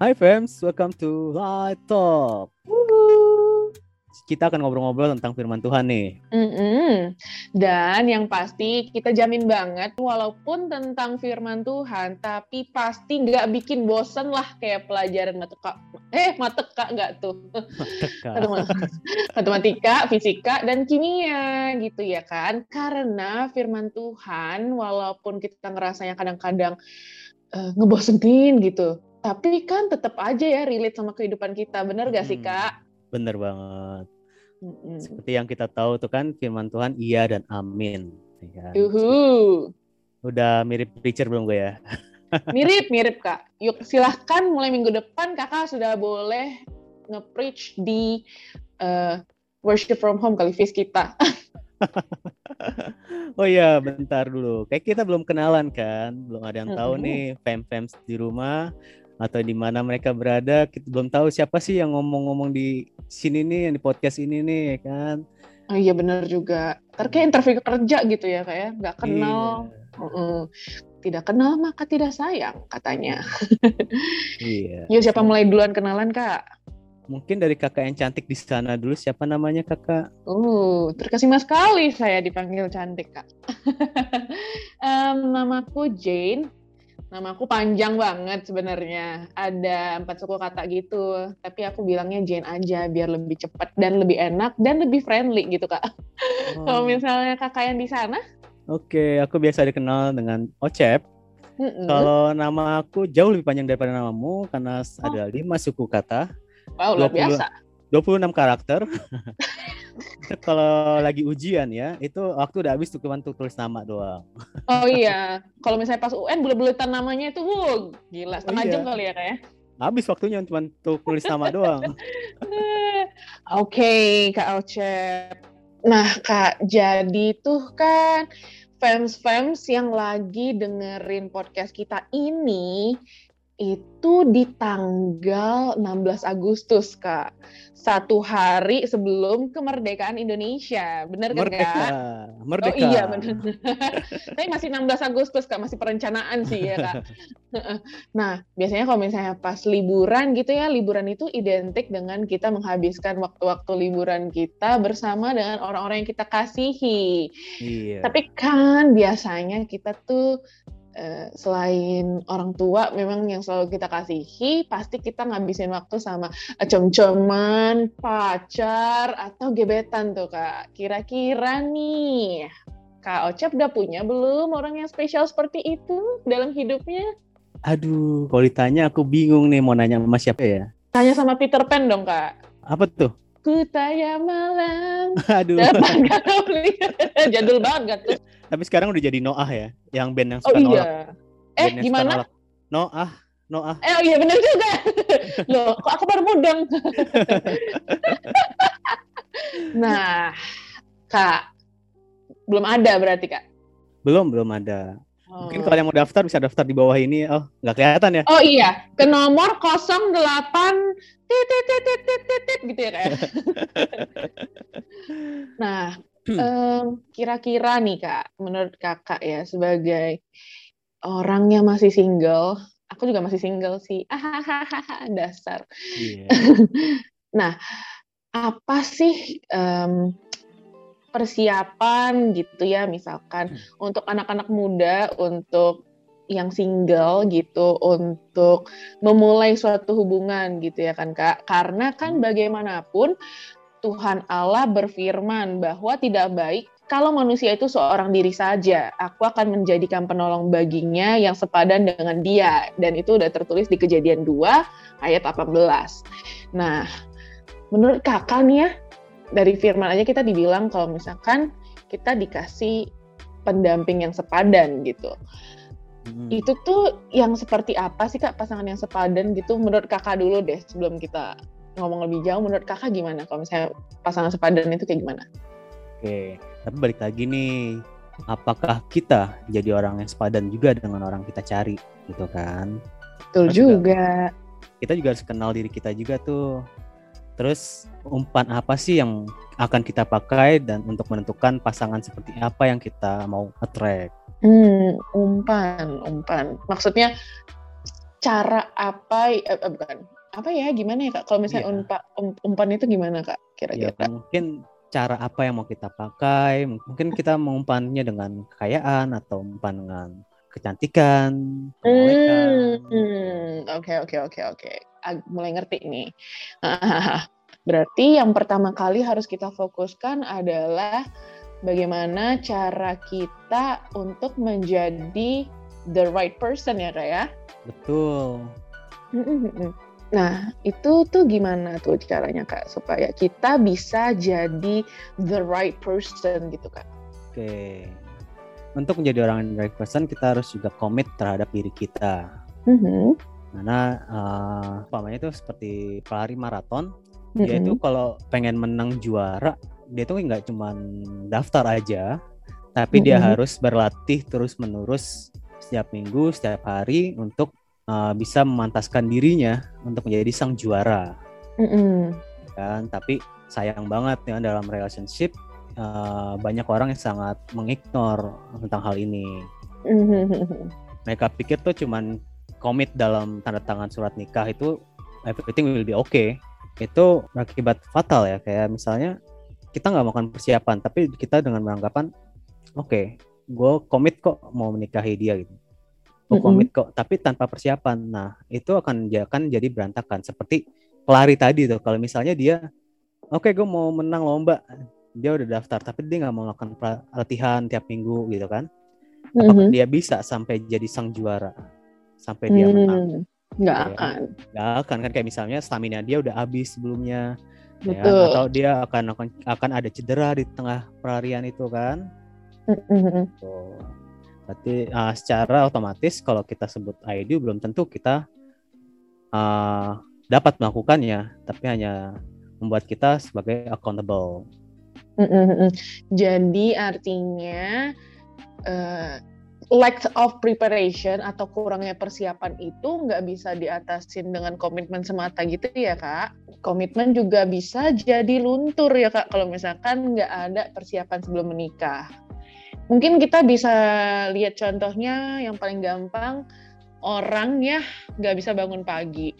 Hai fams, welcome to Light Talk. Kita akan ngobrol-ngobrol tentang firman Tuhan nih. Mm-mm. Dan yang pasti kita jamin banget, walaupun tentang firman Tuhan, tapi pasti nggak bikin bosen lah kayak pelajaran matematika. Eh, matematika nggak tuh? Matematika. matematika, fisika, dan kimia gitu ya kan? Karena firman Tuhan, walaupun kita ngerasanya kadang-kadang uh, ngebosenin gitu, tapi kan tetap aja ya relate sama kehidupan kita, bener gak sih Hmm. kak? Bener banget. Mm-mm. Seperti yang kita tahu tuh kan firman Tuhan iya dan amin. Ya kan? Yuhu. Udah mirip preacher belum gue ya? Mirip, mirip kak. Yuk silahkan mulai minggu depan kakak sudah boleh nge-preach di eh, worship from home kali Fis kita. Oh iya, bentar dulu. Kayak kita belum kenalan kan, belum ada yang tahu Mm-mm. nih fam-fams di rumah atau di mana mereka berada. Kita belum tahu siapa sih yang ngomong-ngomong di sini nih, yang di podcast ini nih, ya kan? Oh iya bener juga. Kayak interview kerja gitu ya kak ya. Nggak kenal. Iya. Tidak kenal maka tidak sayang katanya. Iya. Yuk siapa mulai duluan kenalan kak? Mungkin dari kakak yang cantik di sana dulu. Siapa namanya kakak? Uh, terkesima sekali saya dipanggil cantik kak. Em, namaku Jane. Namaku panjang banget sebenarnya. Ada empat suku kata gitu. Tapi aku bilangnya Jane aja biar lebih cepat dan lebih enak dan lebih friendly gitu kak. Oh, Kalau misalnya kakak yang di sana, Oke, aku biasa dikenal dengan Ocep. mm-mm. Kalau nama aku jauh lebih panjang daripada namamu karena Oh. ada lima suku kata, wow luar 20. biasa. 26 karakter. Kalau lagi ujian ya, itu waktu udah habis tuh cuma tuh tulis nama doang. Oh iya, kalau misalnya pas UN bulat-bulatan namanya itu, wuh, gila setengah iya. jam kali ya kak ya. Habis waktunya cuma tuh tulis nama doang. Oke, Kak Ocep. Nah, Kak, jadi tuh kan fans-fans yang lagi dengerin podcast kita ini itu di tanggal 16 Agustus, Kak. Satu hari sebelum kemerdekaan Indonesia. Bener kan, Merdeka, Kak? merdeka. Oh iya benar. Tapi masih 16 Agustus Kak, masih perencanaan sih ya Kak. nah, biasanya kalau misalnya pas liburan gitu ya, liburan itu identik dengan kita menghabiskan waktu-waktu liburan kita bersama dengan orang-orang yang kita kasihi. Iya. Tapi kan biasanya kita tuh selain orang tua memang yang selalu kita kasihi, pasti kita ngabisin waktu sama com-coman, pacar, atau gebetan tuh Kak. Kira-kira nih, Kak Ocep udah punya belum orang yang spesial seperti itu dalam hidupnya? Aduh, kalau ditanya aku bingung nih mau nanya sama siapa ya. Tanya sama Peter Pan dong Kak. Apa tuh? Ku tanya malam, Aduh. dapat kau lihat. Jadul banget tuh. Tapi sekarang udah jadi Noah ya, yang band yang Oh suka nolak. iya. Eh Band gimana? nolak. Noah, Noah. Eh oh iya bener juga. Loh, kok aku baru mudeng? nah, Kak, belum ada berarti Kak. Belum, belum ada. Mungkin kalau yang mau daftar bisa daftar di bawah ini. Oh, nggak kelihatan ya? Oh iya, ke nomor 08 tit tit tit tit gitu ya ya? nah, em, kira-kira nih Kak, menurut Kakak ya sebagai orang yang masih single, aku juga masih single sih. Ahahaha, dasar. Iya. Nah, apa sih em, persiapan gitu ya, misalkan untuk anak-anak muda, untuk yang single gitu, untuk memulai suatu hubungan gitu ya kan Kak? Karena kan bagaimanapun Tuhan Allah berfirman bahwa tidak baik kalau manusia itu seorang diri saja. Aku akan menjadikan penolong baginya yang sepadan dengan dia. Dan itu udah tertulis di Kejadian 2 ayat 18. Nah, menurut kakak nih ya, dari firman aja kita dibilang kalau misalkan kita dikasih pendamping yang sepadan gitu. Mm. Itu tuh yang seperti apa sih kak pasangan yang sepadan gitu? Menurut kakak dulu deh sebelum kita ngomong lebih jauh. Menurut kakak gimana kalau misalnya pasangan sepadan itu kayak gimana? Oke, tapi balik lagi nih, apakah kita jadi orang yang sepadan juga dengan orang kita cari, gitu kan? Betul Kan juga. Kita juga harus kenal diri kita juga tuh. Terus umpan apa sih yang akan kita pakai dan untuk menentukan pasangan seperti apa yang kita mau attract? Hmm, umpan, umpan. Maksudnya cara apa eh, eh, bukan apa ya gimana ya kak kalau misalnya Iya. umpa, um- umpan itu gimana kak Ya, kira-kira mungkin cara apa yang mau kita pakai, mungkin kita mengumpannya dengan kekayaan atau umpan dengan kecantikan, kemolekan. Hmm, oke oke oke oke. Mulai ngerti nih. Berarti yang pertama kali harus kita fokuskan adalah bagaimana cara kita untuk menjadi the right person ya kak ya. Betul. Nah, itu tuh gimana tuh caranya Kak supaya kita bisa jadi the right person gitu Kak? Oke. Untuk menjadi orang yang right person, kita harus juga komit terhadap diri kita. Mhm, Karena eh, umpamanya itu seperti pelari maraton, dia itu kalau pengen menang juara, dia tuh nggak cuman daftar aja, tapi dia Mhm. harus berlatih terus-menerus setiap minggu, setiap hari untuk eh, bisa memantaskan dirinya untuk menjadi sang juara, mhm, kan? Tapi sayang banget ya dalam relationship eh, banyak orang yang sangat mengignore tentang hal ini. Mereka pikir tuh cuman komit dalam tanda tangan surat nikah itu everything will be okay. Itu berakibat fatal ya kayak misalnya kita nggak melakukan persiapan tapi kita dengan beranggapan oke gue komit kok mau menikahi dia gitu gue komit kok tapi tanpa persiapan nah itu akan akan jadi berantakan seperti pelari tadi tuh kalau misalnya dia oke gue mau menang lomba dia udah daftar tapi dia nggak mau melakukan latihan tiap minggu gitu kan apakah mhm. dia bisa sampai jadi sang juara sampai dia menang Hmm, Nggak Iya. akan. nggak akan kan kayak misalnya stamina dia udah habis sebelumnya ya? Betul. atau dia akan akan akan ada cedera di tengah pelarian itu kan Mhm. Berarti uh, secara otomatis kalau kita sebut ID belum tentu kita uh, dapat melakukannya, tapi hanya membuat kita sebagai accountable. Jadi artinya eh, lack of preparation atau kurangnya persiapan itu nggak bisa diatasin dengan komitmen semata gitu ya kak. Komitmen juga bisa jadi luntur ya kak kalau misalkan nggak ada persiapan sebelum menikah. Mungkin kita bisa lihat contohnya yang paling gampang orang ya nggak bisa bangun pagi.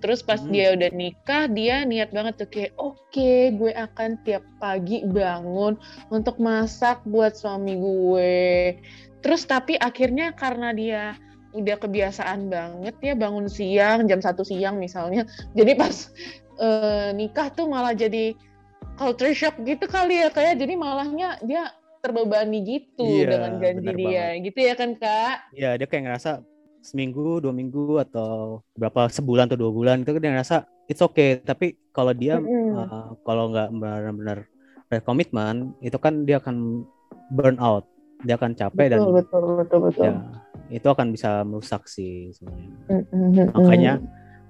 Terus pas Hmm. dia udah nikah, dia niat banget tuh kayak oke gue akan tiap pagi bangun untuk masak buat suami gue. Terus tapi akhirnya karena dia udah kebiasaan banget ya bangun siang jam satu siang misalnya. Jadi pas eh, nikah tuh malah jadi culture shock gitu kali ya kayak jadi malahnya dia terbebani gitu Iya, dengan janji dia gitu ya kan kak? Ya dia kayak ngerasa seminggu, dua minggu atau berapa sebulan atau dua bulan itu dia ngerasa it's okay. Tapi kalau dia Mm-mm. uh, kalau nggak benar-benar berkomitmen itu kan dia akan burn out, dia akan capek dan betul betul betul betul. ya itu akan bisa merusak sih sebenarnya. Mm-mm. Makanya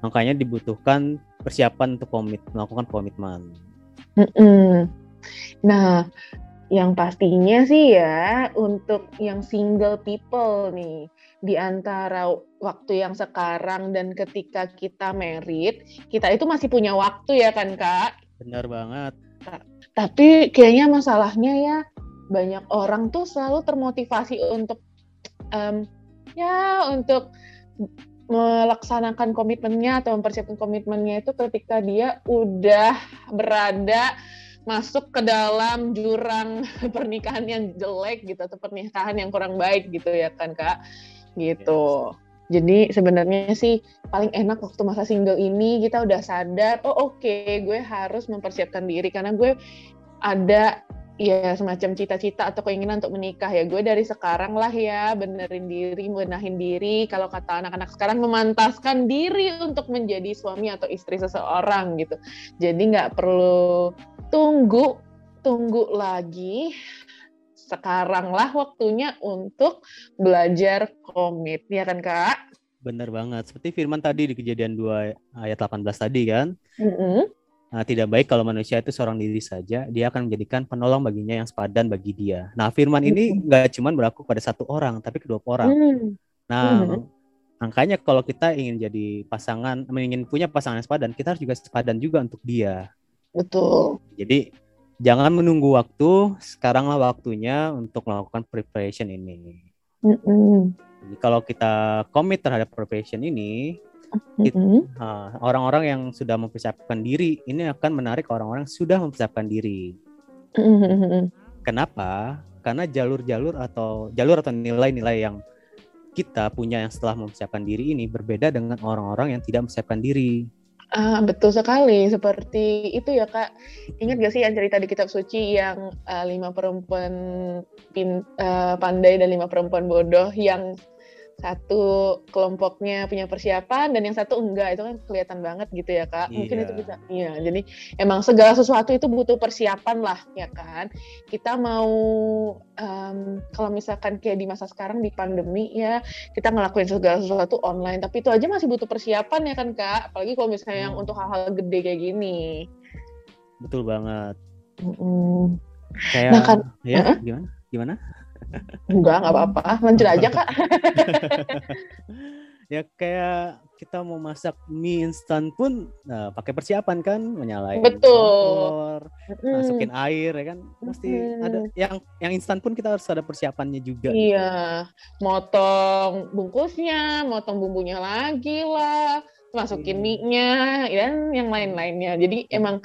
makanya dibutuhkan persiapan untuk komit melakukan komitmen. Mm-mm. Nah, yang pastinya sih ya untuk yang single people nih di antara waktu yang sekarang dan ketika kita married, kita itu masih punya waktu ya kan Kak? Benar banget. Tapi kayaknya masalahnya ya banyak orang tuh selalu termotivasi untuk em, ya untuk melaksanakan komitmennya atau mempersiapkan komitmennya itu ketika dia udah berada masuk ke dalam jurang pernikahan yang jelek gitu atau pernikahan yang kurang baik gitu ya kan kak gitu. Jadi sebenarnya sih paling enak waktu masa single ini kita udah sadar oh oke gue harus mempersiapkan diri karena gue ada ya semacam cita-cita atau keinginan untuk menikah. Ya gue dari sekarang lah ya benerin diri benahin diri. Kalau kata anak-anak sekarang memantaskan diri untuk menjadi suami atau istri seseorang gitu. Jadi nggak perlu tunggu tunggu lagi sekarang lah waktunya untuk belajar komit ya kan kak Benar banget. Seperti firman tadi di kejadian 2 ayat 18 tadi kan. Mm-mm. Nah, tidak baik kalau manusia itu seorang diri saja, dia akan menjadikan penolong baginya yang sepadan bagi dia. Nah, firman ini nggak cuma berlaku pada satu orang, tapi kedua orang. Mm. Nah, Mhm. makanya kalau kita ingin jadi pasangan, ingin punya pasangan yang sepadan, kita harus juga sepadan juga untuk dia. betul Jadi jangan menunggu waktu, sekaranglah waktunya untuk melakukan preparation ini. Mm-mm. Jadi kalau kita komit terhadap profession ini, Mm-hmm. uh, orang-orang yang sudah mempersiapkan diri ini akan menarik orang-orang sudah mempersiapkan diri. Mm-hmm. Kenapa? Karena jalur-jalur atau jalur atau nilai-nilai yang kita punya yang setelah mempersiapkan diri ini berbeda dengan orang-orang yang tidak mempersiapkan diri. Ah, betul sekali. Seperti itu ya kak. Ingat gak sih yang cerita di kitab suci yang uh, lima perempuan pin, uh, pandai dan lima perempuan bodoh yang satu kelompoknya punya persiapan dan yang satu enggak itu kan kelihatan banget gitu ya kak mungkin Iya. itu bisa iya jadi emang segala sesuatu itu butuh persiapan lah ya kan kita mau em, kalau misalkan kayak di masa sekarang di pandemi ya kita ngelakuin segala sesuatu online tapi itu aja masih butuh persiapan ya kan kak apalagi kalau misalnya yang Hmm. untuk hal-hal gede kayak gini Betul banget. Mm-mm. Kayak Nah, kan- ya Heeh. gimana? Gimana? Enggak nggak apa-apa lanjut aja kak ya kayak kita mau masak mie instan pun nah, pakai persiapan kan menyalain Betul. kompor, Mm. masukin air ya kan mesti Mm. ada yang yang instan pun kita harus ada persiapannya juga gitu. Iya, motong bungkusnya, motong bumbunya lagi lah, masukin mie-nya dan yang lain-lainnya. Jadi emang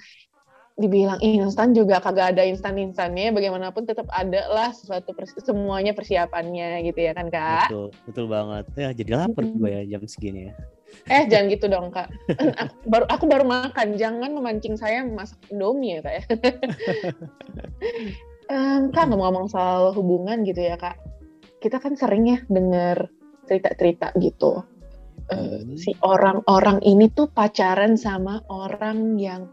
dibilang instan juga kagak ada instan-instannya, bagaimanapun tetap ada lah sesuatu pers- semuanya persiapannya gitu ya kan kak? betul betul banget ya jadi lapar gue ya jam segini ya Eh jangan gitu dong kak. Aku baru aku baru makan, jangan memancing saya masak indomie ya kak ya. Em, kak ngomong-ngomong soal hubungan gitu ya kak, kita kan sering ya dengar cerita-cerita gitu. Eh, Hmm. si orang-orang ini tuh pacaran sama orang yang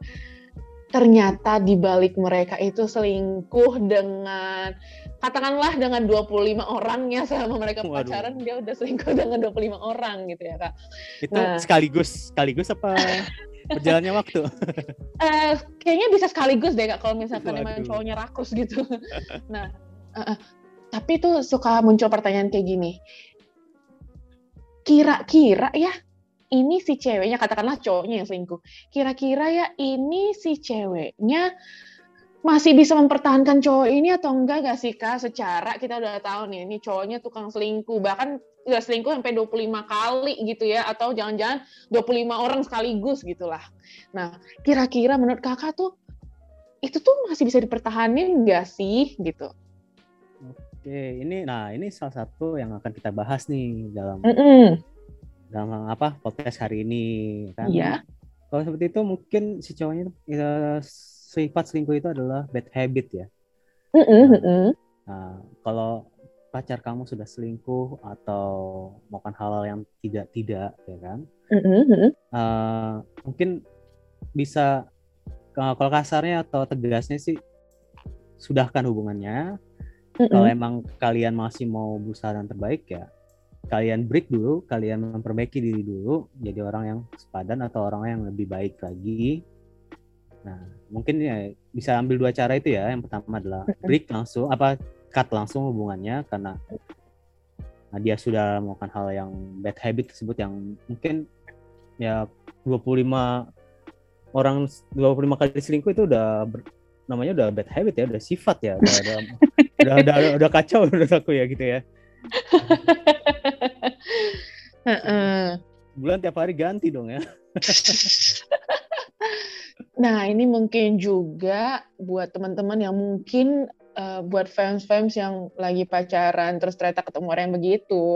ternyata di balik mereka itu selingkuh dengan katakanlah dengan 25 orangnya selama mereka Waduh. pacaran dia udah selingkuh dengan 25 orang gitu ya kak. itu Nah. sekaligus sekaligus apa berjalannya waktu Eh, kayaknya bisa sekaligus deh kak kalau misalkan emang Waduh. cowoknya rakus gitu. nah, eh, tapi tuh suka muncul pertanyaan kayak gini. Kira-kira ya ini si ceweknya katakanlah cowoknya yang selingkuh. Kira-kira ya ini si ceweknya masih bisa mempertahankan cowok ini atau enggak gak sih kak? Secara kita udah tahu nih ini cowoknya tukang selingkuh bahkan udah selingkuh sampai 25 kali gitu ya atau jangan-jangan 25 orang sekaligus gitulah. Nah, kira-kira menurut kakak tuh itu tuh masih bisa dipertahanin nggak sih gitu? oke ini nah ini salah satu yang akan kita bahas nih dalam Mm-mm. Dalam apa podcast hari ini kan Iya. kalau seperti itu mungkin si cowoknya itu, ya, sifat selingkuh itu adalah bad habit ya Mm-mm, mm-mm. Nah, kalau pacar kamu sudah selingkuh atau melakukan hal-hal yang tidak-tidak, ya kan? Mm-mm. Eh, mungkin bisa eh, kalau kasarnya atau tegasnya sih sudahkan hubungannya. Kalau Mm-mm. emang kalian masih mau berusaha yang terbaik ya, kalian break dulu, kalian memperbaiki diri dulu, jadi orang yang sepadan atau orang yang lebih baik lagi. Nah, mungkin ya bisa ambil dua cara itu ya. Yang pertama adalah break langsung, apa cut langsung hubungannya karena nah, dia sudah melakukan hal yang bad habit tersebut yang mungkin ya 25 orang 25 kali selingkuh itu udah ber- namanya udah bad habit ya, udah sifat ya, udah udah udah, udah, udah, kacau menurut aku ya gitu ya. Heeh. Bulan tiap hari ganti dong ya. Nah, ini mungkin juga buat teman-teman yang mungkin eh, buat fans-fans yang lagi pacaran terus ternyata ketemu orang yang begitu,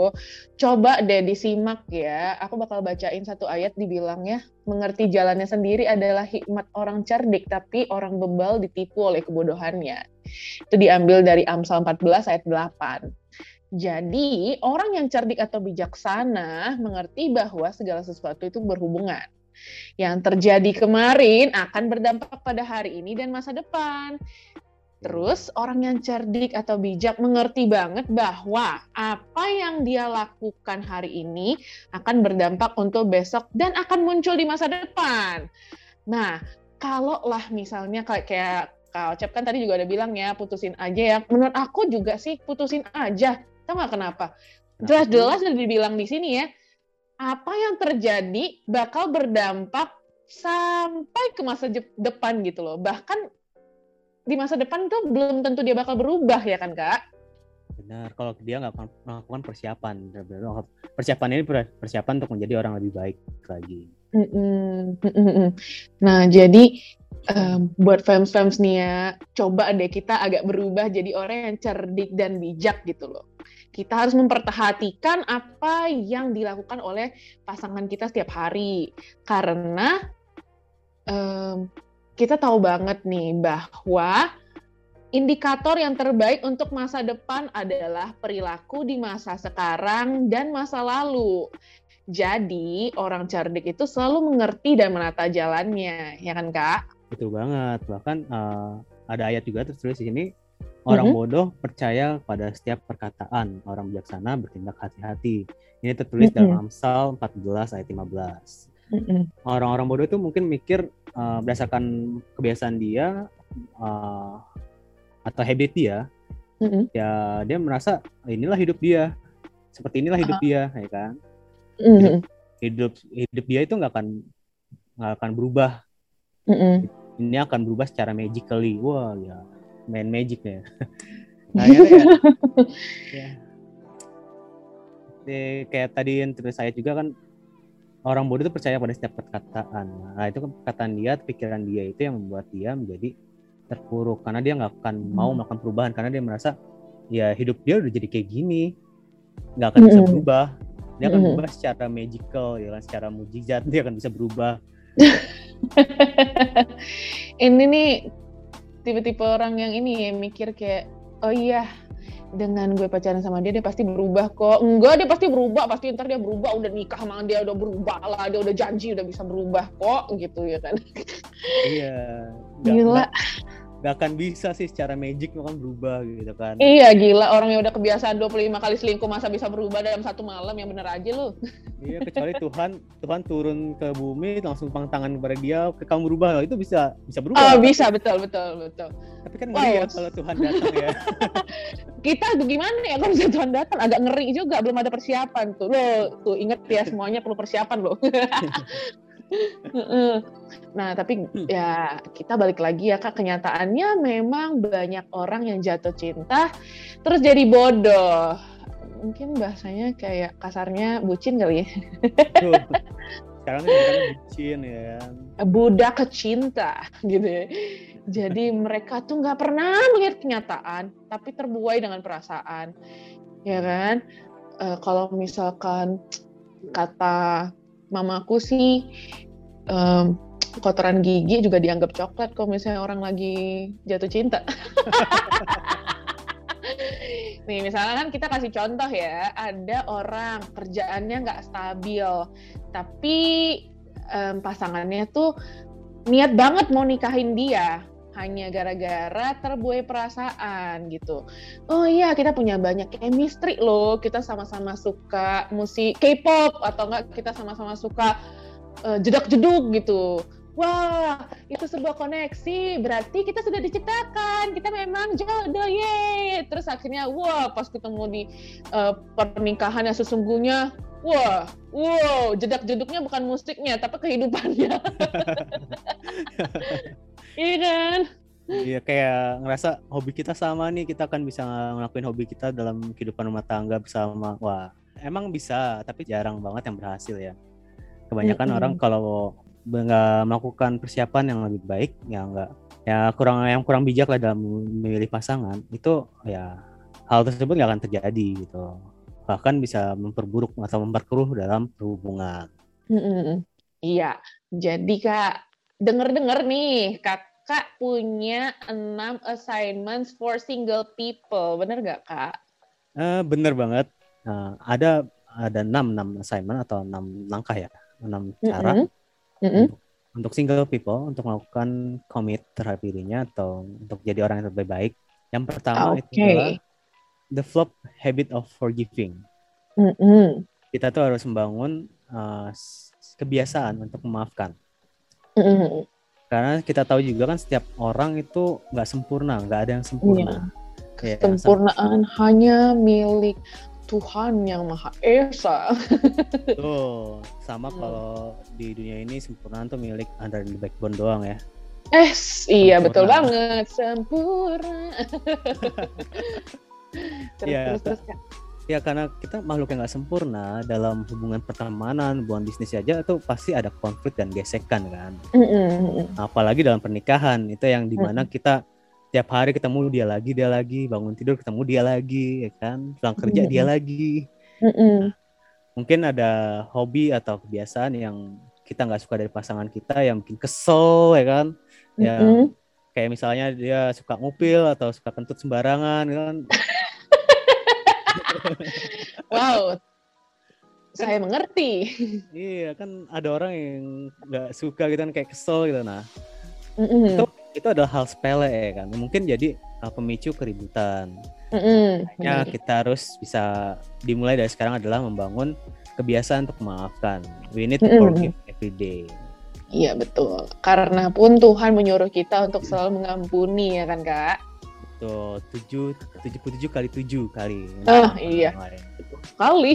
coba deh disimak ya. Aku bakal bacain satu ayat dibilangnya, mengerti jalannya sendiri adalah hikmat orang cerdik, tapi orang bebal ditipu oleh kebodohannya. Itu diambil dari Amsal 14 ayat 8. Jadi, orang yang cerdik atau bijaksana mengerti bahwa segala sesuatu itu berhubungan. Yang terjadi kemarin akan berdampak pada hari ini dan masa depan. Terus orang yang cerdik atau bijak mengerti banget bahwa apa yang dia lakukan hari ini akan berdampak untuk besok dan akan muncul di masa depan. Nah, kalau lah misalnya kayak kayak Kak Ocep kan tadi juga ada bilang ya putusin aja ya. Menurut aku juga sih putusin aja. Tahu nggak kenapa? Jelas-jelas udah dibilang di sini ya. Apa yang terjadi bakal berdampak sampai ke masa depan gitu loh. Bahkan di masa depan tuh belum tentu dia bakal berubah ya kan kak? benar kalau dia nggak melakukan persiapan benar-benar persiapan ini persiapan untuk menjadi orang lebih baik lagi Mm-mm. Mm-mm. Nah, jadi um, buat fans-fans nih ya, coba deh kita agak berubah jadi orang yang cerdik dan bijak gitu loh. Kita harus memperhatikan apa yang dilakukan oleh pasangan kita setiap hari, karena um, kita tahu banget nih bahwa indikator yang terbaik untuk masa depan adalah perilaku di masa sekarang dan masa lalu. Jadi orang cerdik itu selalu mengerti dan menata jalannya, ya kan kak? Betul banget. Bahkan uh, ada ayat juga tertulis di sini orang mm -hmm. bodoh percaya pada setiap perkataan, orang bijaksana bertindak hati-hati. Ini tertulis mm -hmm. dalam Amsal 14 ayat 15. Orang-orang bodoh itu mungkin mikir uh, berdasarkan kebiasaan dia uh, atau habit dia, mm -hmm. ya dia merasa inilah hidup dia, seperti inilah hidup uh -huh. dia, ya kan? mm-hmm. hidup hidup dia itu nggak akan nggak akan berubah mm-hmm. ini akan berubah secara magically wah ya main magic ya nah, ya, ya. ya. kayak tadi yang terus saya juga kan orang bodoh itu percaya pada setiap perkataan nah itu kan perkataan dia pikiran dia itu yang membuat dia menjadi terpuruk karena dia nggak akan hmm. mau melakukan perubahan karena dia merasa ya hidup dia udah jadi kayak gini nggak akan hmm. bisa berubah dia akan mm-hmm. berubah secara magical ya kan secara mujizat dia akan bisa berubah ini nih tipe-tipe orang yang ini ya mikir kayak oh iya dengan gue pacaran sama dia dia pasti berubah kok. Enggak dia pasti berubah pasti ntar dia berubah udah nikah sama dia udah berubah lah dia udah janji udah bisa berubah kok gitu ya kan? Iya. Gila. Gak akan bisa sih secara magic kan berubah gitu kan. Iya gila orang yang udah kebiasaan 25 kali selingkuh masa bisa berubah dalam satu malam yang bener aja lu. iya kecuali Tuhan Tuhan turun ke bumi langsung pang tangan kepada dia ke kamu berubah itu bisa bisa berubah. Oh bisa betul betul betul. Tapi kan ngeri wow. ya kalau Tuhan datang ya. Kita gimana ya kalau misalnya Tuhan datang agak ngeri juga belum ada persiapan tuh. Lo tuh inget ya semuanya perlu persiapan loh. nah, tapi hmm. ya kita balik lagi ya Kak, kenyataannya memang banyak orang yang jatuh cinta terus jadi bodoh. Mungkin bahasanya kayak kasarnya bucin kali ya. Sekarang bucin ya. Budak kecinta gitu ya. Jadi mereka tuh nggak pernah melihat kenyataan, tapi terbuai dengan perasaan, ya kan? E, kalau misalkan kata mamaku sih um, kotoran gigi juga dianggap coklat kalau misalnya orang lagi jatuh cinta. Nih misalnya kan kita kasih contoh ya, ada orang kerjaannya nggak stabil, tapi um, pasangannya tuh niat banget mau nikahin dia, hanya gara-gara terbuai perasaan gitu. Oh iya, kita punya banyak chemistry loh. Kita sama-sama suka musik K-pop atau enggak kita sama-sama suka uh, jedak-jeduk gitu. Wah, itu sebuah koneksi. Berarti kita sudah diciptakan. Kita memang jodoh, ye. Terus akhirnya, wah, pas ketemu di uh, pernikahan yang sesungguhnya, wah, wow, jedak-jeduknya bukan musiknya, tapi kehidupannya. Iya kan? Iya kayak ngerasa hobi kita sama nih kita akan bisa ngelakuin hobi kita dalam kehidupan rumah tangga bersama. Wah emang bisa tapi jarang banget yang berhasil ya. Kebanyakan mm -hmm. orang kalau nggak melakukan persiapan yang lebih baik ya nggak ya kurang yang kurang bijak lah dalam memilih pasangan itu ya hal tersebut nggak akan terjadi gitu bahkan bisa memperburuk atau memperkeruh dalam hubungan. Mm -hmm. Iya, jadi kak denger-denger nih kakak punya enam assignments for single people, bener gak kak? Uh, bener banget. Uh, ada ada enam enam assignment atau enam langkah ya, enam cara mm -hmm. Mm -hmm. Untuk, untuk single people untuk melakukan commit terhadap dirinya atau untuk jadi orang yang lebih baik. Yang pertama okay. itu adalah the flop habit of forgiving. Mm -hmm. Kita tuh harus membangun uh, kebiasaan untuk memaafkan. Karena kita tahu juga kan setiap orang itu nggak sempurna, nggak ada yang sempurna. Iya. Kesempurnaan ya, hanya milik Tuhan yang Maha Esa. Tuh, sama hmm. kalau di dunia ini sempurna tuh milik the backbone doang ya. Eh, iya betul banget. Sempurna. terus Iya, terus terus. Ya karena kita makhluk yang nggak sempurna dalam hubungan pertemanan, hubungan bisnis aja itu pasti ada konflik dan gesekan kan. Mm, mm, mm. Apalagi dalam pernikahan itu yang di mana kita tiap hari ketemu dia lagi dia lagi, bangun tidur ketemu dia lagi, ya kan, pulang kerja Mm-mm. dia lagi. Mm, mm. Mungkin ada hobi atau kebiasaan yang kita nggak suka dari pasangan kita yang bikin kesel ya kan. Ya Mm-mm. kayak misalnya dia suka ngupil atau suka kentut sembarangan kan. Wow. Saya mengerti. Iya kan ada orang yang nggak suka gitu kan kayak kesel gitu nah. Mm-mm. Itu itu adalah hal sepele ya kan. Mungkin jadi uh, pemicu keributan. Mm-mm. Ya Benar. kita harus bisa dimulai dari sekarang adalah membangun kebiasaan untuk memaafkan. We need to Mm-mm. forgive every day. Iya betul. Karena pun Tuhan menyuruh kita untuk selalu mengampuni ya kan kak. Tuh tujuh tujuh puluh tujuh kali tujuh kali. Ah, iya. Lain. Sekali.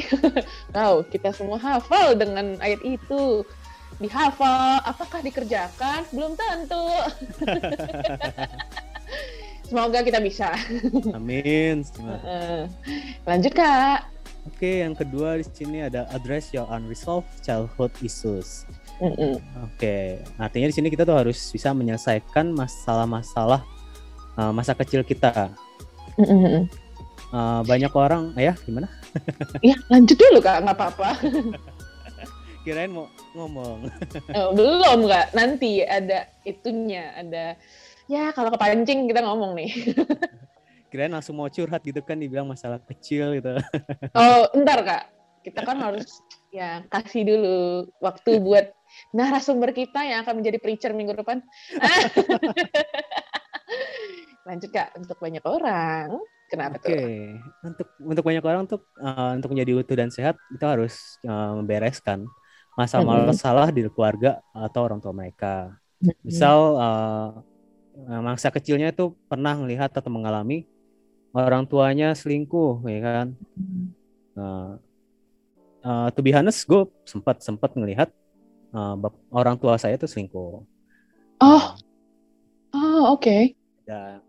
Tahu kita semua hafal dengan ayat itu. Dihafal, apakah dikerjakan? Belum tentu. Semoga kita bisa. Amin. Eh, Lanjut kak. Oke, yang kedua di sini ada address your unresolved childhood issues. Mm-mm. Oke, artinya di sini kita tuh harus bisa menyelesaikan masalah-masalah uh, masa kecil kita. Mm-mm. Uh, banyak orang, ya gimana? Ya lanjut dulu kak, nggak apa-apa. Kirain mau ngomong. Oh, belum kak, nanti ada itunya, ada ya kalau kepancing kita ngomong nih. Kirain langsung mau curhat gitu kan, dibilang masalah kecil gitu. Oh, ntar kak, kita kan harus ya kasih dulu waktu buat narasumber kita yang akan menjadi preacher minggu depan. Lanjut kak, untuk banyak orang, kenapa Oke, tuh? untuk untuk banyak orang untuk uh, untuk menjadi utuh dan sehat itu harus uh, membereskan masalah-masalah di keluarga atau orang tua mereka. Misal uh, masa kecilnya itu pernah melihat atau mengalami orang tuanya selingkuh, ya kan? Nah, uh, to be honest, gue sempat sempat melihat uh, orang tua saya itu selingkuh. Oh, oh oke. Ya.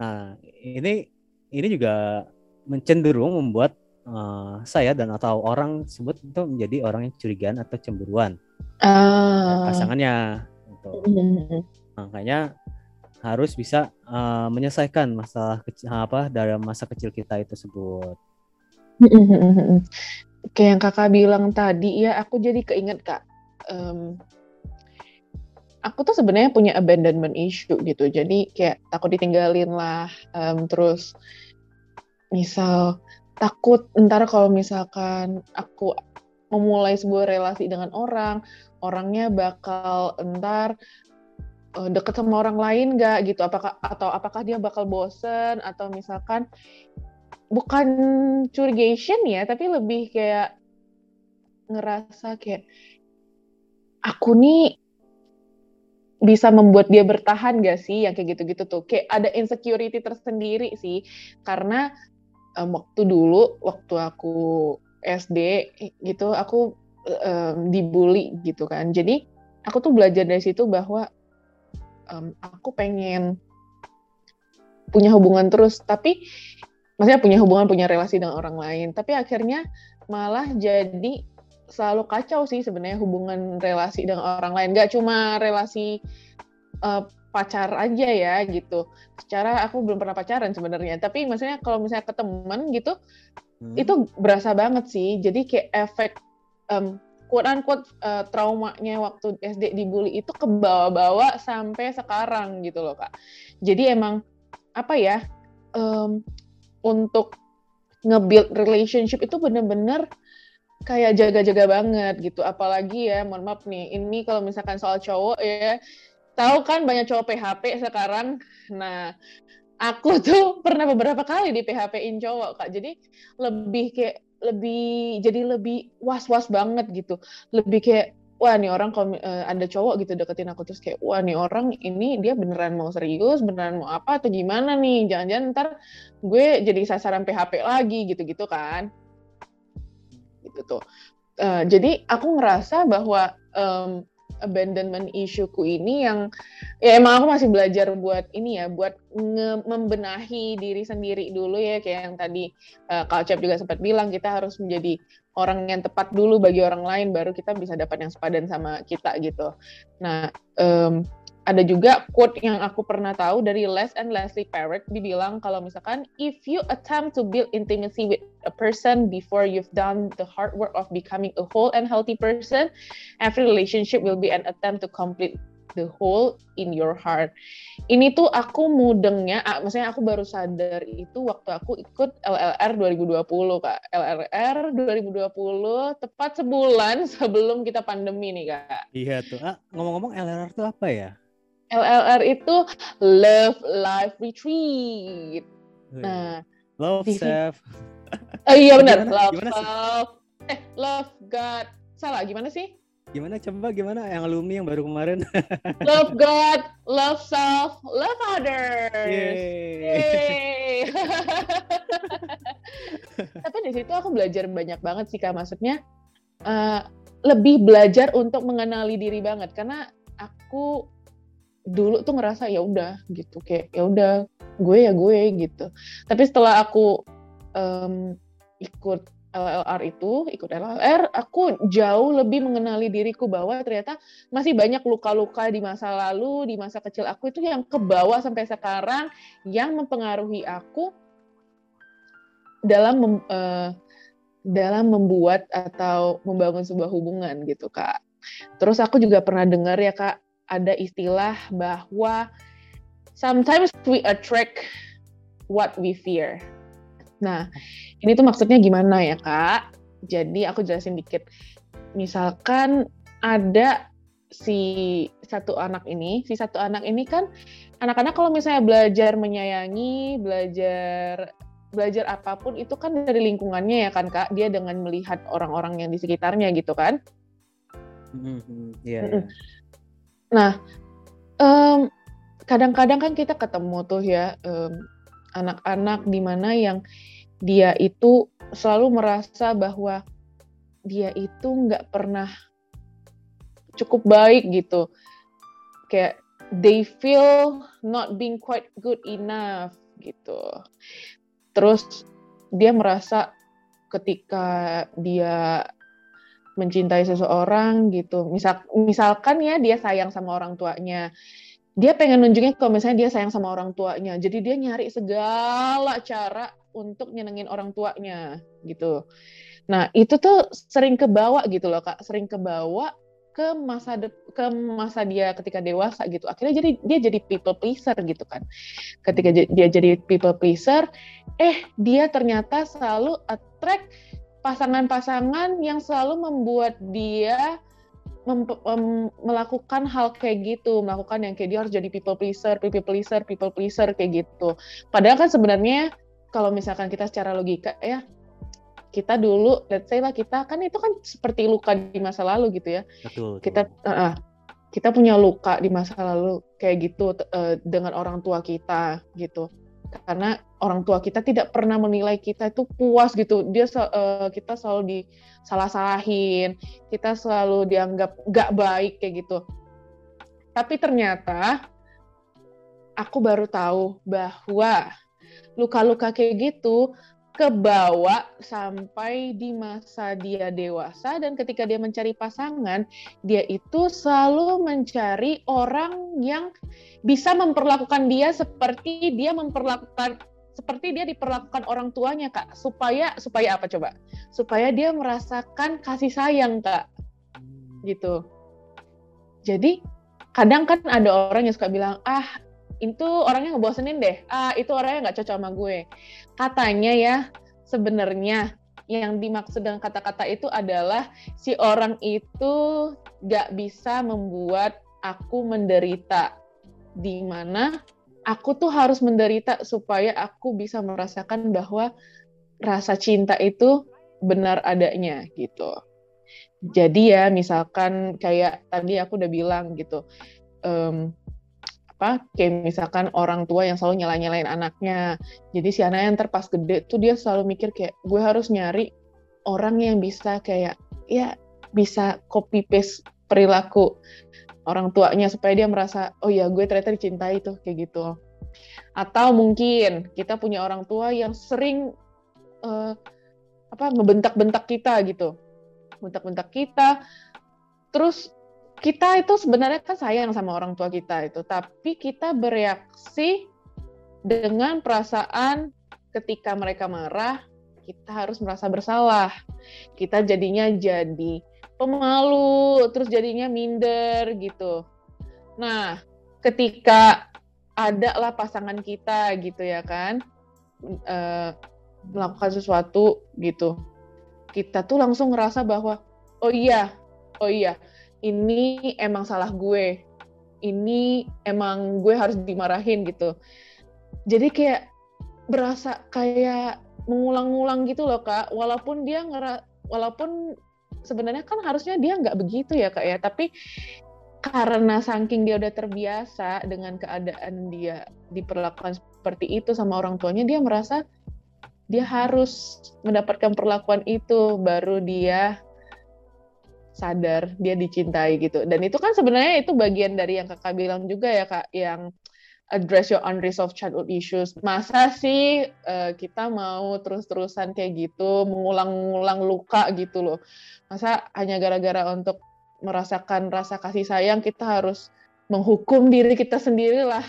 Nah, ini ini juga mencenderung membuat uh, saya dan atau orang tersebut itu menjadi orang yang curigaan atau cemburuan Ah. pasangannya. Gitu. Mm-mm. Makanya harus bisa uh, menyelesaikan masalah kecil apa dalam masa kecil kita itu tersebut. Mm-mm. Kayak yang kakak bilang tadi ya, aku jadi keinget kak. Em, aku tuh sebenarnya punya abandonment issue gitu. Jadi kayak takut ditinggalin lah. em, terus misal takut ntar kalau misalkan aku memulai sebuah relasi dengan orang, orangnya bakal ntar eh, deket sama orang lain nggak gitu? Apakah atau apakah dia bakal bosen atau misalkan bukan curigation ya, tapi lebih kayak ngerasa kayak aku nih bisa membuat dia bertahan gak sih? Yang kayak gitu-gitu tuh. Kayak ada insecurity tersendiri sih. Karena em, waktu dulu waktu aku SD gitu aku em, dibully gitu kan. Jadi aku tuh belajar dari situ bahwa em, aku pengen punya hubungan terus. Tapi maksudnya punya hubungan punya relasi dengan orang lain. Tapi akhirnya malah jadi selalu kacau sih sebenarnya hubungan relasi dengan orang lain. Gak cuma relasi eh, pacar aja ya gitu. Secara aku belum pernah pacaran sebenarnya. Tapi maksudnya kalau misalnya ke teman gitu Hmm. itu berasa banget sih. Jadi kayak efek um, quote unquote uh, traumanya waktu SD dibully itu ke bawah-bawah sampai sekarang gitu loh kak. Jadi emang apa ya em, untuk nge-build relationship itu bener-bener kayak jaga-jaga banget gitu. Apalagi ya mohon maaf nih ini kalau misalkan soal cowok ya tahu kan banyak cowok PHP sekarang. Nah aku tuh pernah beberapa kali di PHP-in cowok kak. Jadi lebih kayak lebih jadi lebih was-was banget gitu. Lebih kayak wah nih orang kalau eh, ada cowok gitu deketin aku terus kayak wah nih orang ini dia beneran mau serius beneran mau apa atau gimana nih? Jangan-jangan ntar gue jadi sasaran PHP lagi gitu-gitu kan gitu Eh, jadi aku ngerasa bahwa em, abandonment issueku ini yang ya emang aku masih belajar buat ini ya buat nge membenahi diri sendiri dulu ya kayak yang tadi uh, Kak Cep juga sempat bilang kita harus menjadi orang yang tepat dulu bagi orang lain baru kita bisa dapat yang sepadan sama kita gitu. Nah, um, ada juga quote yang aku pernah tahu dari Les and Leslie Parrott dibilang kalau misalkan if you attempt to build intimacy with a person before you've done the hard work of becoming a whole and healthy person, every relationship will be an attempt to complete the hole in your heart. Ini tuh aku mudengnya, maksudnya aku baru sadar itu waktu aku ikut LLR 2020 kak. LLR 2020 tepat sebulan sebelum kita pandemi nih kak. Iya tuh. Ah, ngomong-ngomong LLR tuh apa ya? LLR itu Love Life Retreat. Nah, Love Self. Oh iya benar, Love Self. Eh, Love God. Salah, gimana sih? Gimana coba gimana yang alumni yang baru kemarin? love God, love self, love others. Yay. Yay. Tapi di situ aku belajar banyak banget sih kak. Maksudnya uh, lebih belajar untuk mengenali diri banget karena aku dulu tuh ngerasa ya udah gitu. Kayak ya udah gue ya gue gitu. Tapi setelah aku um, ikut LLR itu ikut LLR aku jauh lebih mengenali diriku bahwa ternyata masih banyak luka-luka di masa lalu di masa kecil aku itu yang kebawa sampai sekarang yang mempengaruhi aku dalam mem, uh, dalam membuat atau membangun sebuah hubungan gitu kak. Terus aku juga pernah dengar ya kak ada istilah bahwa sometimes we attract what we fear. Nah, ini tuh maksudnya gimana ya, Kak? Jadi aku jelasin dikit. Misalkan ada si satu anak ini, si satu anak ini kan anak-anak kalau misalnya belajar menyayangi, belajar belajar apa pun itu kan dari lingkungannya ya kan Kak, dia dengan melihat orang-orang yang di sekitarnya gitu kan. Mm -hmm. yeah, yeah. Nah, um, kadang-kadang kan kita ketemu tuh ya um, anak-anak di mana yang dia itu selalu merasa bahwa dia itu nggak pernah cukup baik gitu. Kayak they feel not being quite good enough gitu. Terus dia merasa ketika dia mencintai seseorang gitu. Misal misalkan ya dia sayang sama orang tuanya. Dia pengen nunjukin kalau misalnya dia sayang sama orang tuanya. Jadi dia nyari segala cara untuk nyenengin orang tuanya gitu. Nah, itu tuh sering kebawa gitu loh, Kak. Sering kebawa ke masa de ke masa dia ketika dewasa gitu. Akhirnya jadi dia jadi people pleaser gitu kan. Ketika dia jadi people pleaser, eh dia ternyata selalu attract pasangan-pasangan yang selalu membuat dia mem mem melakukan hal kayak gitu, melakukan yang kayak dia harus jadi people pleaser, people pleaser, people pleaser kayak gitu. Padahal kan sebenarnya kalau misalkan kita secara logika ya kita dulu, let's say lah kita kan itu kan seperti luka di masa lalu gitu ya. Betul. Kita uh, kita punya luka di masa lalu kayak gitu uh, dengan orang tua kita gitu karena orang tua kita tidak pernah menilai kita itu puas gitu. Dia uh, kita selalu disalah-salahin kita selalu dianggap gak baik kayak gitu. Tapi ternyata aku baru tahu bahwa luka-luka kayak gitu kebawa sampai di masa dia dewasa dan ketika dia mencari pasangan dia itu selalu mencari orang yang bisa memperlakukan dia seperti dia memperlakukan seperti dia diperlakukan orang tuanya kak. Supaya supaya apa coba? Supaya dia merasakan kasih sayang kak. Gitu. Jadi kadang kan ada orang yang suka bilang ah itu orangnya ngebosenin deh. Ah itu orangnya nggak cocok sama gue. Katanya ya sebenarnya yang dimaksud dengan kata-kata itu adalah si orang itu nggak bisa membuat aku menderita. Di mana aku tuh harus menderita supaya aku bisa merasakan bahwa rasa cinta itu benar adanya gitu. Jadi ya misalkan kayak tadi aku udah bilang gitu, um, apa kayak misalkan orang tua yang selalu nyala-nyalain anaknya jadi si anak yang terpas gede tuh dia selalu mikir kayak gue harus nyari orang yang bisa kayak ya bisa copy paste perilaku orang tuanya supaya dia merasa oh ya gue ternyata dicintai tuh kayak gitu. Atau mungkin kita punya orang tua yang sering uh, apa ngebentak-bentak kita gitu. Bentak-bentak kita. Terus kita itu sebenarnya kan sayang sama orang tua kita itu. Tapi kita bereaksi dengan perasaan ketika mereka marah kita harus merasa bersalah. Kita jadinya jadi pemalu, terus jadinya minder gitu. Nah, ketika ada lah pasangan kita gitu ya kan, e, melakukan sesuatu gitu, kita tuh langsung ngerasa bahwa oh iya, oh iya, ini emang salah gue, ini emang gue harus dimarahin gitu. Jadi kayak berasa kayak mengulang-ulang gitu loh kak, walaupun dia ngera, walaupun sebenarnya kan harusnya dia nggak begitu ya kak ya. Tapi karena saking dia udah terbiasa dengan keadaan dia diperlakukan seperti itu sama orang tuanya dia merasa dia harus mendapatkan perlakuan itu baru dia sadar dia dicintai gitu. Dan itu kan sebenarnya itu bagian dari yang kakak bilang juga ya kak yang address your unresolved childhood issues. Masa sih uh, kita mau terus-terusan kayak gitu, mengulang-ulang luka gitu loh. Masa hanya gara-gara untuk merasakan rasa kasih sayang kita harus menghukum diri kita sendiri lah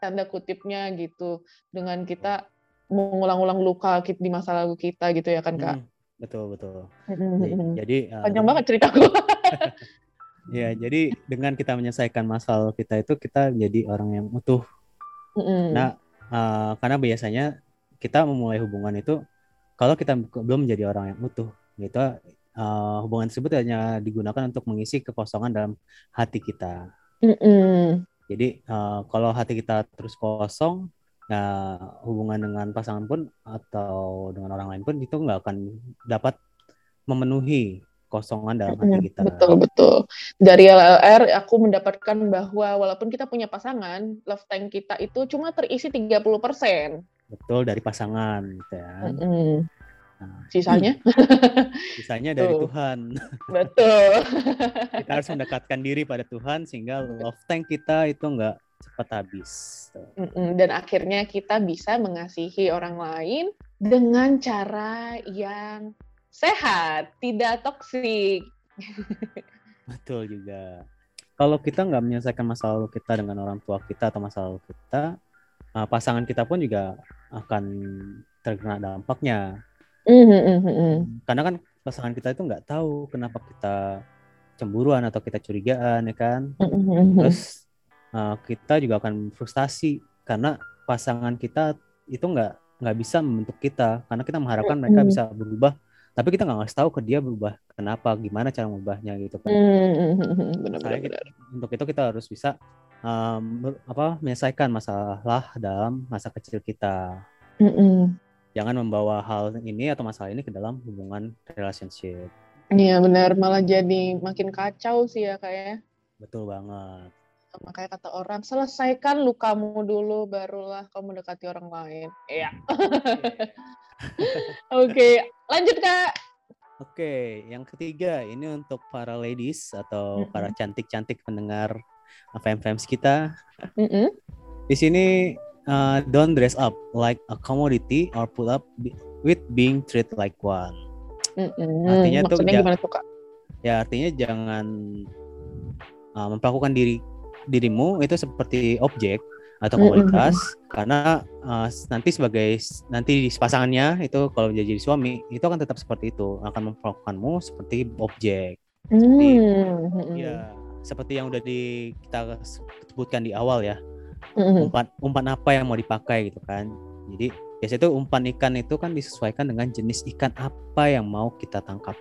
tanda kutipnya gitu dengan kita mengulang-ulang luka di masa lalu kita gitu ya kan kak? Hmm, betul betul. Jadi uh, panjang uh, banget ceritaku. ya jadi dengan kita menyelesaikan masalah kita itu kita jadi orang yang utuh Mm. Nah, uh, karena biasanya kita memulai hubungan itu kalau kita belum menjadi orang yang utuh, gitu, uh, hubungan tersebut hanya digunakan untuk mengisi kekosongan dalam hati kita. Mm-mm. Jadi uh, kalau hati kita terus kosong, nah hubungan dengan pasangan pun atau dengan orang lain pun itu nggak akan dapat memenuhi kosongan dalam hati kita. Betul betul. Dari LLR aku mendapatkan bahwa walaupun kita punya pasangan, love tank kita itu cuma terisi 30%. Betul dari pasangan gitu ya. Mm-hmm. Nah, sisanya? sisanya dari Tuh. Tuhan. Betul. kita harus mendekatkan diri pada Tuhan sehingga love tank kita itu enggak cepat habis. Dan akhirnya kita bisa mengasihi orang lain dengan cara yang sehat, tidak toksik. Betul juga. Kalau kita nggak menyelesaikan masalah kita dengan orang tua kita atau masalah kita, uh, pasangan kita pun juga akan terkena dampaknya. Mm-hmm. Karena kan pasangan kita itu nggak tahu kenapa kita cemburuan atau kita curigaan, ya kan? Mm-hmm. Terus uh, kita juga akan frustasi karena pasangan kita itu nggak nggak bisa membentuk kita karena kita mengharapkan mereka bisa berubah tapi kita nggak ngasih tahu ke dia berubah kenapa gimana cara mengubahnya gitu kan. Hmm, benar, benar, benar. untuk itu kita harus bisa um, apa menyelesaikan masalah dalam masa kecil kita. Mm jangan membawa hal ini atau masalah ini ke dalam hubungan relationship. Iya benar. Malah jadi makin kacau sih ya kayak ya. betul banget makanya kata orang selesaikan lukamu dulu barulah kamu mendekati orang lain iya Oke, lanjut kak. Oke, yang ketiga ini untuk para ladies atau mm-hmm. para cantik-cantik pendengar fans kita. Mm-hmm. Di sini uh, don't dress up like a commodity or put up with being treated like one. Mm-hmm. Artinya Maksudnya tuh, gimana tuh kak? Ya artinya jangan uh, memperlakukan diri dirimu itu seperti objek atau komunitas mm-hmm. karena uh, nanti sebagai nanti di pasangannya itu kalau jadi suami itu akan tetap seperti itu akan memperlakukanmu seperti objek seperti mm-hmm. ya seperti yang udah di kita sebutkan di awal ya mm-hmm. umpan umpan apa yang mau dipakai gitu kan jadi biasanya itu umpan ikan itu kan disesuaikan dengan jenis ikan apa yang mau kita tangkap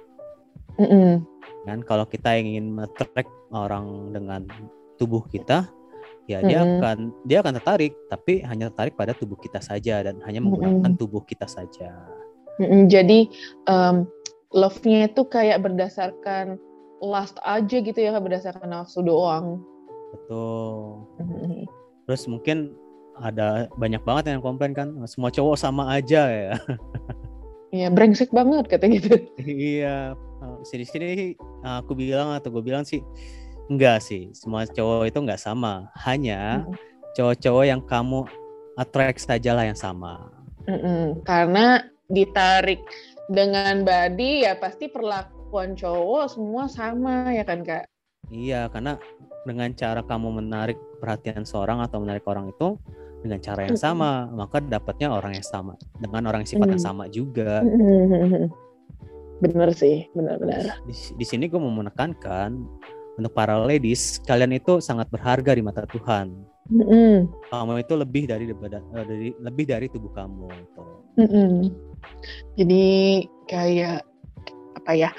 mm-hmm. kan kalau kita ingin metrek orang dengan tubuh kita ya dia mm-hmm. akan dia akan tertarik tapi hanya tertarik pada tubuh kita saja dan hanya menggunakan mm-hmm. tubuh kita saja. Mm-hmm. Jadi um, love-nya itu kayak berdasarkan lust aja gitu ya berdasarkan nafsu doang. Betul. Mm-hmm. Terus mungkin ada banyak banget yang komplain kan semua cowok sama aja ya. Iya brengsek banget kata gitu. iya. Sini sini aku bilang atau gue bilang sih Enggak sih, semua cowok itu enggak sama. Hanya cowok-cowok yang kamu attract sajalah yang sama. Mm-mm. Karena ditarik dengan body ya pasti perlakuan cowok semua sama ya kan kak. Iya, karena dengan cara kamu menarik perhatian seorang atau menarik orang itu dengan cara yang sama, maka dapatnya orang yang sama dengan orang yang sifatnya Mm. sama juga. Bener sih, benar-benar. Di, di sini gue mau menekankan untuk para ladies, kalian itu sangat berharga di mata Tuhan. Mm-mm. Kamu itu lebih dari eh, dari lebih dari tubuh kamu. Mm-mm. Jadi kayak apa ya?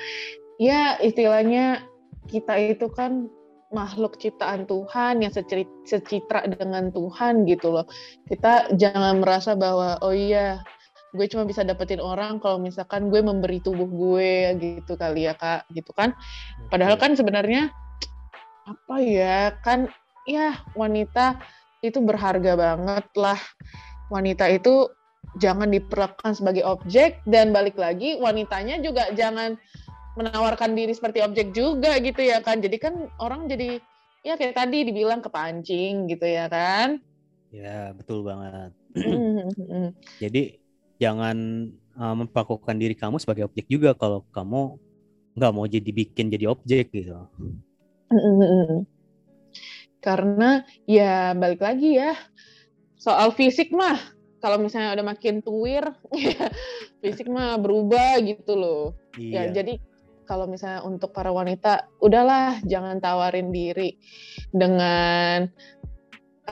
Ya istilahnya kita itu kan makhluk ciptaan Tuhan yang secitra dengan Tuhan gitu loh. Kita jangan merasa bahwa oh iya gue cuma bisa dapetin orang kalau misalkan gue memberi tubuh gue gitu kali ya kak gitu kan. Padahal kan sebenarnya apa ya kan ya wanita itu berharga banget lah. Wanita itu jangan diperlakukan sebagai objek dan balik lagi wanitanya juga jangan menawarkan diri seperti objek juga gitu ya kan. Jadi kan orang jadi ya kayak tadi dibilang kepancing gitu ya kan. Ya, betul banget. Mm, Jadi jangan uh, memperlakukan diri kamu sebagai objek juga kalau kamu nggak mau jadi bikin jadi objek gitu. Karena ya balik lagi ya soal fisik mah kalau misalnya udah makin tuir ya fisik mah berubah gitu loh. Ya, Iya. jadi kalau misalnya untuk para wanita, udahlah jangan tawarin diri dengan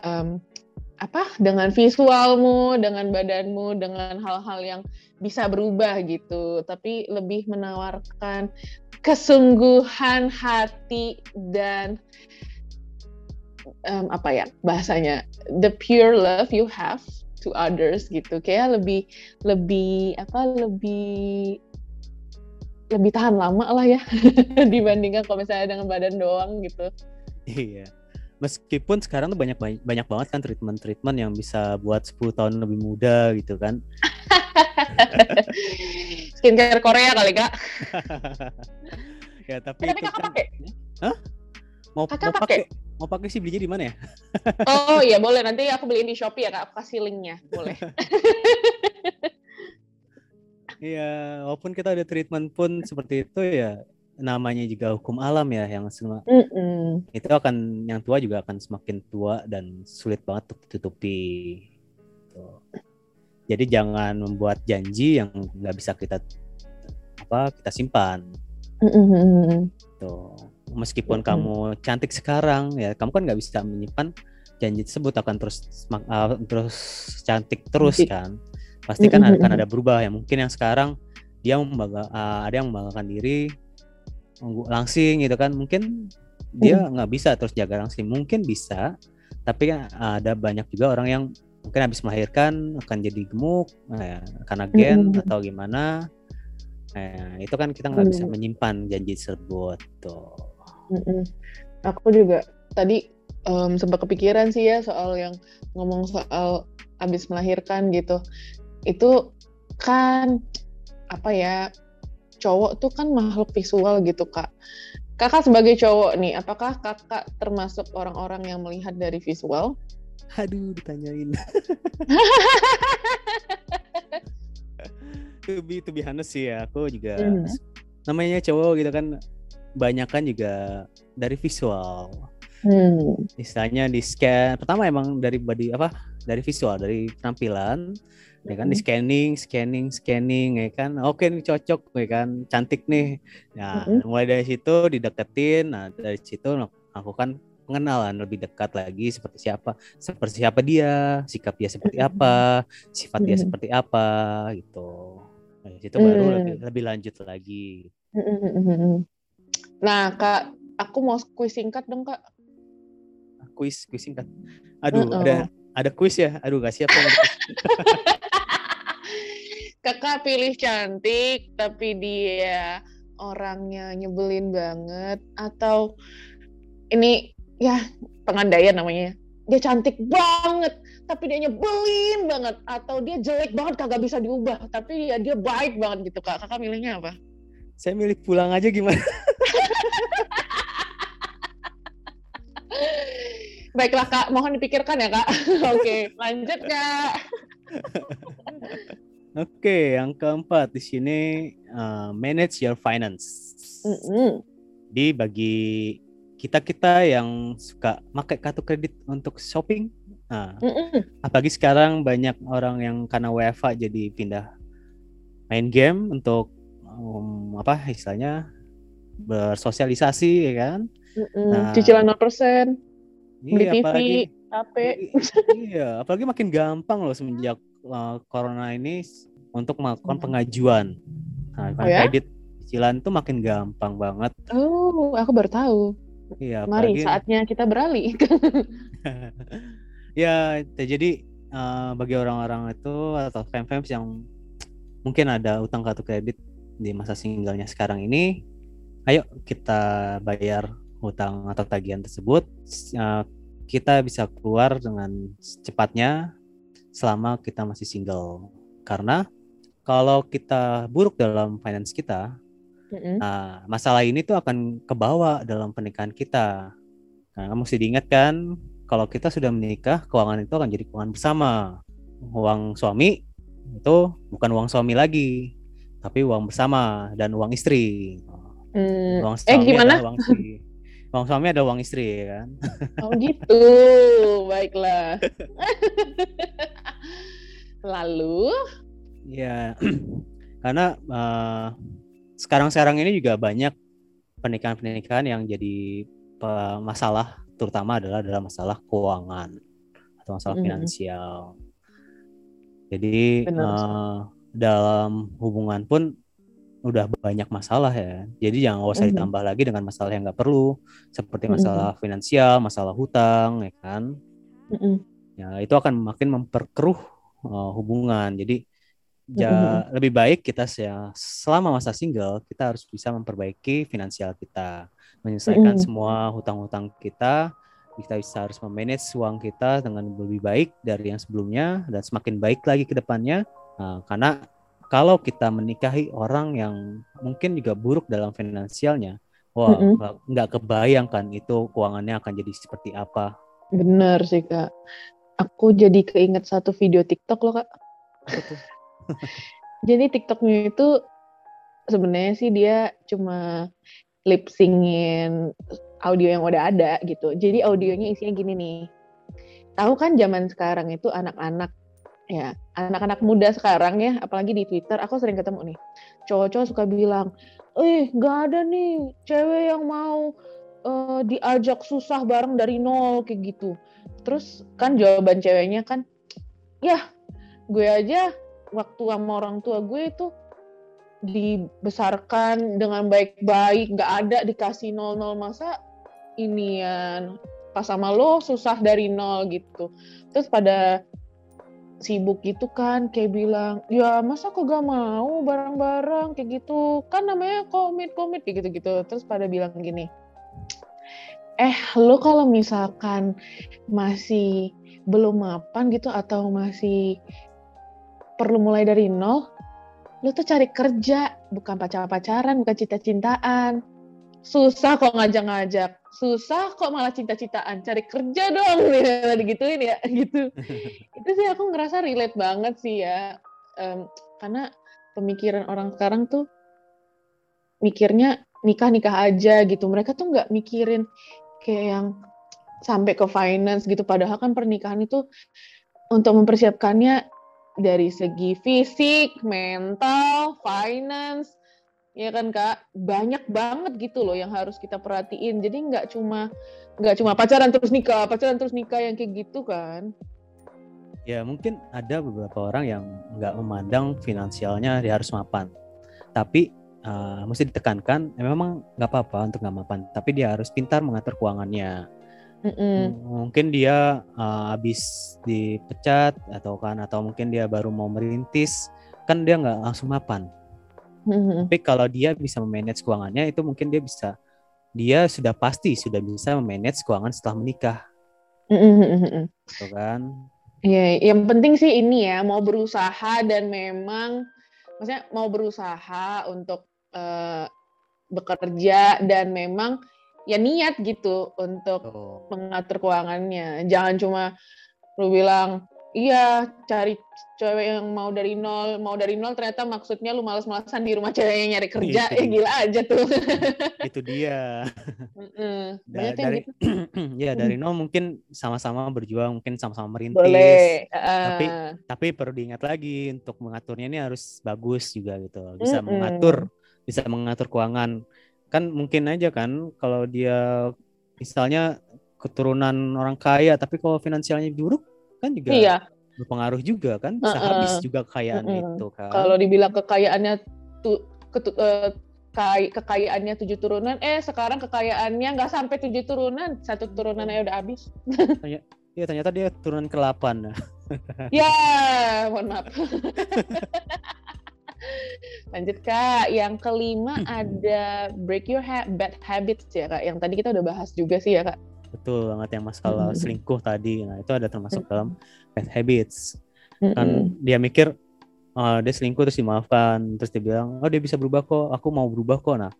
em, apa? Dengan visualmu, dengan badanmu, dengan hal-hal yang bisa berubah gitu. Tapi lebih menawarkan kesungguhan hati dan em, apa ya bahasanya the pure love you have to others gitu. Kayak lebih lebih apa? Lebih lebih tahan lama lah ya dibandingkan kalau misalnya dengan badan doang gitu. Iya. Meskipun sekarang tuh banyak banyak banget kan treatment-treatment yang bisa buat 10 tahun lebih muda gitu kan. Skincare Korea kali kak. ya tapi Eh, tapi itu kakak kan pakai? mau Kakak mau pakai mau pakai sih belinya di mana ya? Oh iya boleh nanti aku beliin di Shopee ya kak. Aku kasih linknya boleh. Iya, walaupun kita ada treatment pun seperti itu ya namanya juga hukum alam ya yang semua Mm-mm. itu akan yang tua juga akan semakin tua dan sulit banget untuk ditutupi. Tuh. Jadi jangan membuat janji yang nggak bisa kita apa kita simpan. Mm-mm. Tuh. Meskipun Mm-mm. kamu cantik sekarang ya, kamu kan nggak bisa menyimpan janji tersebut akan terus uh, terus cantik terus kan. Pasti kan Mm-mm. akan ada berubah ya. Mungkin yang sekarang dia membangga, uh, ada yang membanggakan diri langsing gitu kan. Mungkin dia nggak bisa terus jaga langsing. Mungkin bisa, tapi kan ada banyak juga orang yang mungkin habis melahirkan akan jadi gemuk ya, karena gen Mm-mm. atau gimana. Nah, itu kan kita nggak bisa Mm. menyimpan janji tersebut tuh. Mm-mm. Aku juga tadi em, sempat kepikiran sih ya soal yang ngomong soal habis melahirkan gitu. Itu kan apa ya cowok tuh kan makhluk visual gitu kak. Kakak sebagai cowok nih, apakah kakak termasuk orang-orang yang melihat dari visual? Aduh, ditanyain. to be to be honest sih ya, aku juga Mhm. namanya cowok gitu kan banyak kan juga dari visual. Hmm. Istilahnya di scan. Pertama emang dari body apa? Dari visual, dari penampilan. Ya kan di scanning, scanning, scanning ya kan. Oke nih cocok ya kan, cantik nih. Nah, Mhm. mulai dari situ dideketin. Nah, dari situ lakukan pengenalan lebih dekat lagi seperti siapa, seperti siapa dia, sikap dia seperti apa, sifat dia Mhm. seperti apa gitu. Nah, dari situ baru Hmm. lebih, lebih lanjut lagi. Nah kak, aku mau kuis singkat dong kak. Kuis, kuis singkat. Aduh, Uh-uh. ada ada kuis ya. Aduh, gak siap. ya. Kakak pilih cantik tapi dia orangnya nyebelin banget atau ini ya pengandaian namanya. Dia cantik banget tapi dia nyebelin banget atau dia jelek banget kagak bisa diubah tapi ya dia baik banget gitu kak. Kakak milihnya apa? Saya milih pulang aja gimana? Baiklah kak, mohon dipikirkan ya kak. Oke, lanjut kak. Oke, yang keempat di sini uh, manage your finance. Mm -mm. Di bagi kita kita yang suka pakai kartu kredit untuk shopping, nah, Mm -mm. apalagi sekarang banyak orang yang karena WFA jadi pindah main game untuk um, apa istilahnya bersosialisasi ya kan. Mm -mm. Nah. Cicilan 0%, beli Iya, TV, apalagi HP. iya, apalagi makin gampang loh semenjak uh, corona ini untuk melakukan Hmm. pengajuan. Nah, Oh ya? kredit cicilan tuh makin gampang banget. Oh, aku baru tahu. Iya, Mari, apalagi saatnya kita beralih. ya jadi uh, bagi orang-orang itu atau fans-fans yang mungkin ada utang kartu kredit di masa singlenya sekarang ini, ayo kita bayar hutang atau tagihan tersebut. Uh, kita bisa keluar dengan cepatnya selama kita masih single. Karena kalau kita buruk dalam finance kita, Mm-mm. Nah, masalah ini tuh akan kebawa dalam pernikahan kita. Nah, mesti diingatkan kalau kita sudah menikah, keuangan itu akan jadi keuangan bersama. Uang suami itu bukan uang suami lagi, tapi uang bersama dan uang istri. Hmm, Uang Eh suami gimana? adalah uang istri. Uang suami ada uang istri ya kan. Oh gitu, baiklah. Lalu, Iya, karena eh, sekarang-sekarang ini juga banyak pernikahan-pernikahan yang jadi masalah, terutama adalah dalam masalah keuangan atau masalah Mm. finansial. Jadi Benar. eh, dalam hubungan pun udah banyak masalah ya. Jadi jangan usah Mhm. ditambah lagi dengan masalah yang nggak perlu, seperti Mhm. masalah finansial, masalah hutang, ya kan? mm-mm. ya itu akan makin memperkeruh uh, hubungan jadi ja, Mm-mm. lebih baik kita se- selama masa single kita harus bisa memperbaiki finansial kita menyelesaikan Mm-mm. semua hutang-hutang kita kita bisa harus memanage uang kita dengan lebih baik dari yang sebelumnya dan semakin baik lagi ke depannya Nah, karena kalau kita menikahi orang yang mungkin juga buruk dalam finansialnya wah nggak nggak kebayangkan itu keuangannya akan jadi seperti apa bener sih kak. Aku jadi keinget satu video TikTok loh kak. Jadi TikToknya itu sebenarnya sih dia cuma lip syncin audio yang udah ada gitu. Jadi audionya isinya gini nih. Tahu kan zaman sekarang itu anak-anak ya, anak-anak muda sekarang ya, apalagi di Twitter aku sering ketemu nih. Cowok-cowok suka bilang, "Eh, nggak ada nih cewek yang mau eh, diajak susah bareng dari nol kayak gitu." Terus kan jawaban ceweknya kan, "Ya, gue aja waktu sama orang tua gue itu dibesarkan dengan baik-baik, nggak ada dikasih nol-nol masa ini ya pas sama lo susah dari nol gitu. Terus pada sibuk gitu kan kayak bilang ya masa kok gak mau bareng-bareng? Kayak gitu. Kan namanya komit-komit kayak gitu-gitu. Terus pada bilang gini eh lo kalau misalkan masih belum mapan gitu atau masih perlu mulai dari nol lu tuh cari kerja bukan pacar-pacaran bukan cinta-cintaan. Susah kok ngajak-ngajak. Susah kok malah cinta-cintaan. Cari kerja dong nih digituin ya gitu. Itu sih aku ngerasa relate banget sih ya. Em, karena pemikiran orang sekarang tuh mikirnya nikah nikah aja gitu. Mereka tuh nggak mikirin kayak yang sampai ke finance gitu padahal kan pernikahan itu untuk mempersiapkannya dari segi fisik, mental, finance, ya kan kak, banyak banget gitu loh yang harus kita perhatiin. Jadi nggak cuma nggak cuma pacaran terus nikah, pacaran terus nikah yang kayak gitu kan. Ya mungkin ada beberapa orang yang nggak memandang finansialnya dia harus mapan, tapi uh, mesti ditekankan ya memang nggak apa-apa untuk nggak mapan, tapi dia harus pintar mengatur keuangannya. Mm-mm. Mungkin dia uh, habis dipecat atau kan atau mungkin dia baru mau merintis, kan dia nggak langsung mapan. Mm-mm. Tapi kalau dia bisa memanage keuangannya itu mungkin dia bisa dia sudah pasti sudah bisa memanage keuangan setelah menikah, Mm-mm. gitu kan? Ya, yang penting sih ini ya mau berusaha dan memang maksudnya mau berusaha untuk eh, bekerja dan memang ya niat gitu untuk Oh. mengatur keuangannya. Jangan cuma lu bilang, iya cari cewek yang mau dari nol, mau dari nol ternyata maksudnya lu malas-malasan di rumah cewek yang nyari kerja, ya dia. gila aja tuh. Itu dia. Mm-mm. Da- dari gitu. ya dari nol mungkin sama-sama berjuang, mungkin sama-sama merintis. Boleh. Tapi Ah. tapi perlu diingat lagi untuk mengaturnya ini harus bagus juga gitu. Bisa Mm-mm. mengatur, bisa mengatur keuangan. Kan mungkin aja kan kalau dia misalnya keturunan orang kaya tapi kalau finansialnya buruk kan juga Iya, berpengaruh juga kan bisa Heeh. habis juga kekayaan Mm-mm. itu kan. kalau dibilang kekayaannya tuh ketu- eh, kai- kekayaannya tujuh turunan, eh sekarang kekayaannya nggak sampai tujuh turunan, satu turunan aja udah habis. Iya ternyata dia turunan ke-8. Nah, ya, mohon maaf. Lanjut kak, yang kelima ada break your ha- bad habits ya kak. Yang tadi kita udah bahas juga sih ya kak. betul banget yang masalah Mm-mm. selingkuh tadi. Nah, itu ada termasuk dalam bad habits. Kan dia mikir "Ah, dia selingkuh terus dimaafkan, terus dia bilang, "Oh, dia bisa berubah kok. Aku mau berubah kok." Nah,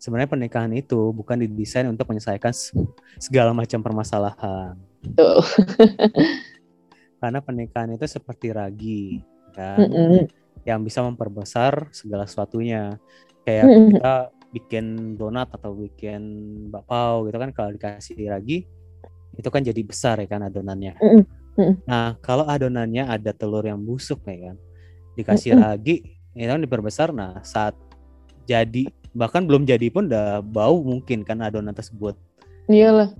sebenarnya pernikahan itu bukan didesain untuk menyelesaikan se- segala macam permasalahan. Betul. Karena pernikahan itu seperti ragi, kan? Mm-mm. Yang bisa memperbesar segala sesuatunya. Kayak Mm-mm. kita bikin donat atau bikin bakpao gitu kan kalau dikasih ragi itu kan jadi besar ya kan adonannya. Mm-mm. Mm-mm. Nah, kalau adonannya ada telur yang busuk ya kan. Dikasih ragi itu kan diperbesar nah saat jadi bahkan belum jadi pun udah bau mungkin kan adonan tersebut. Iyalah,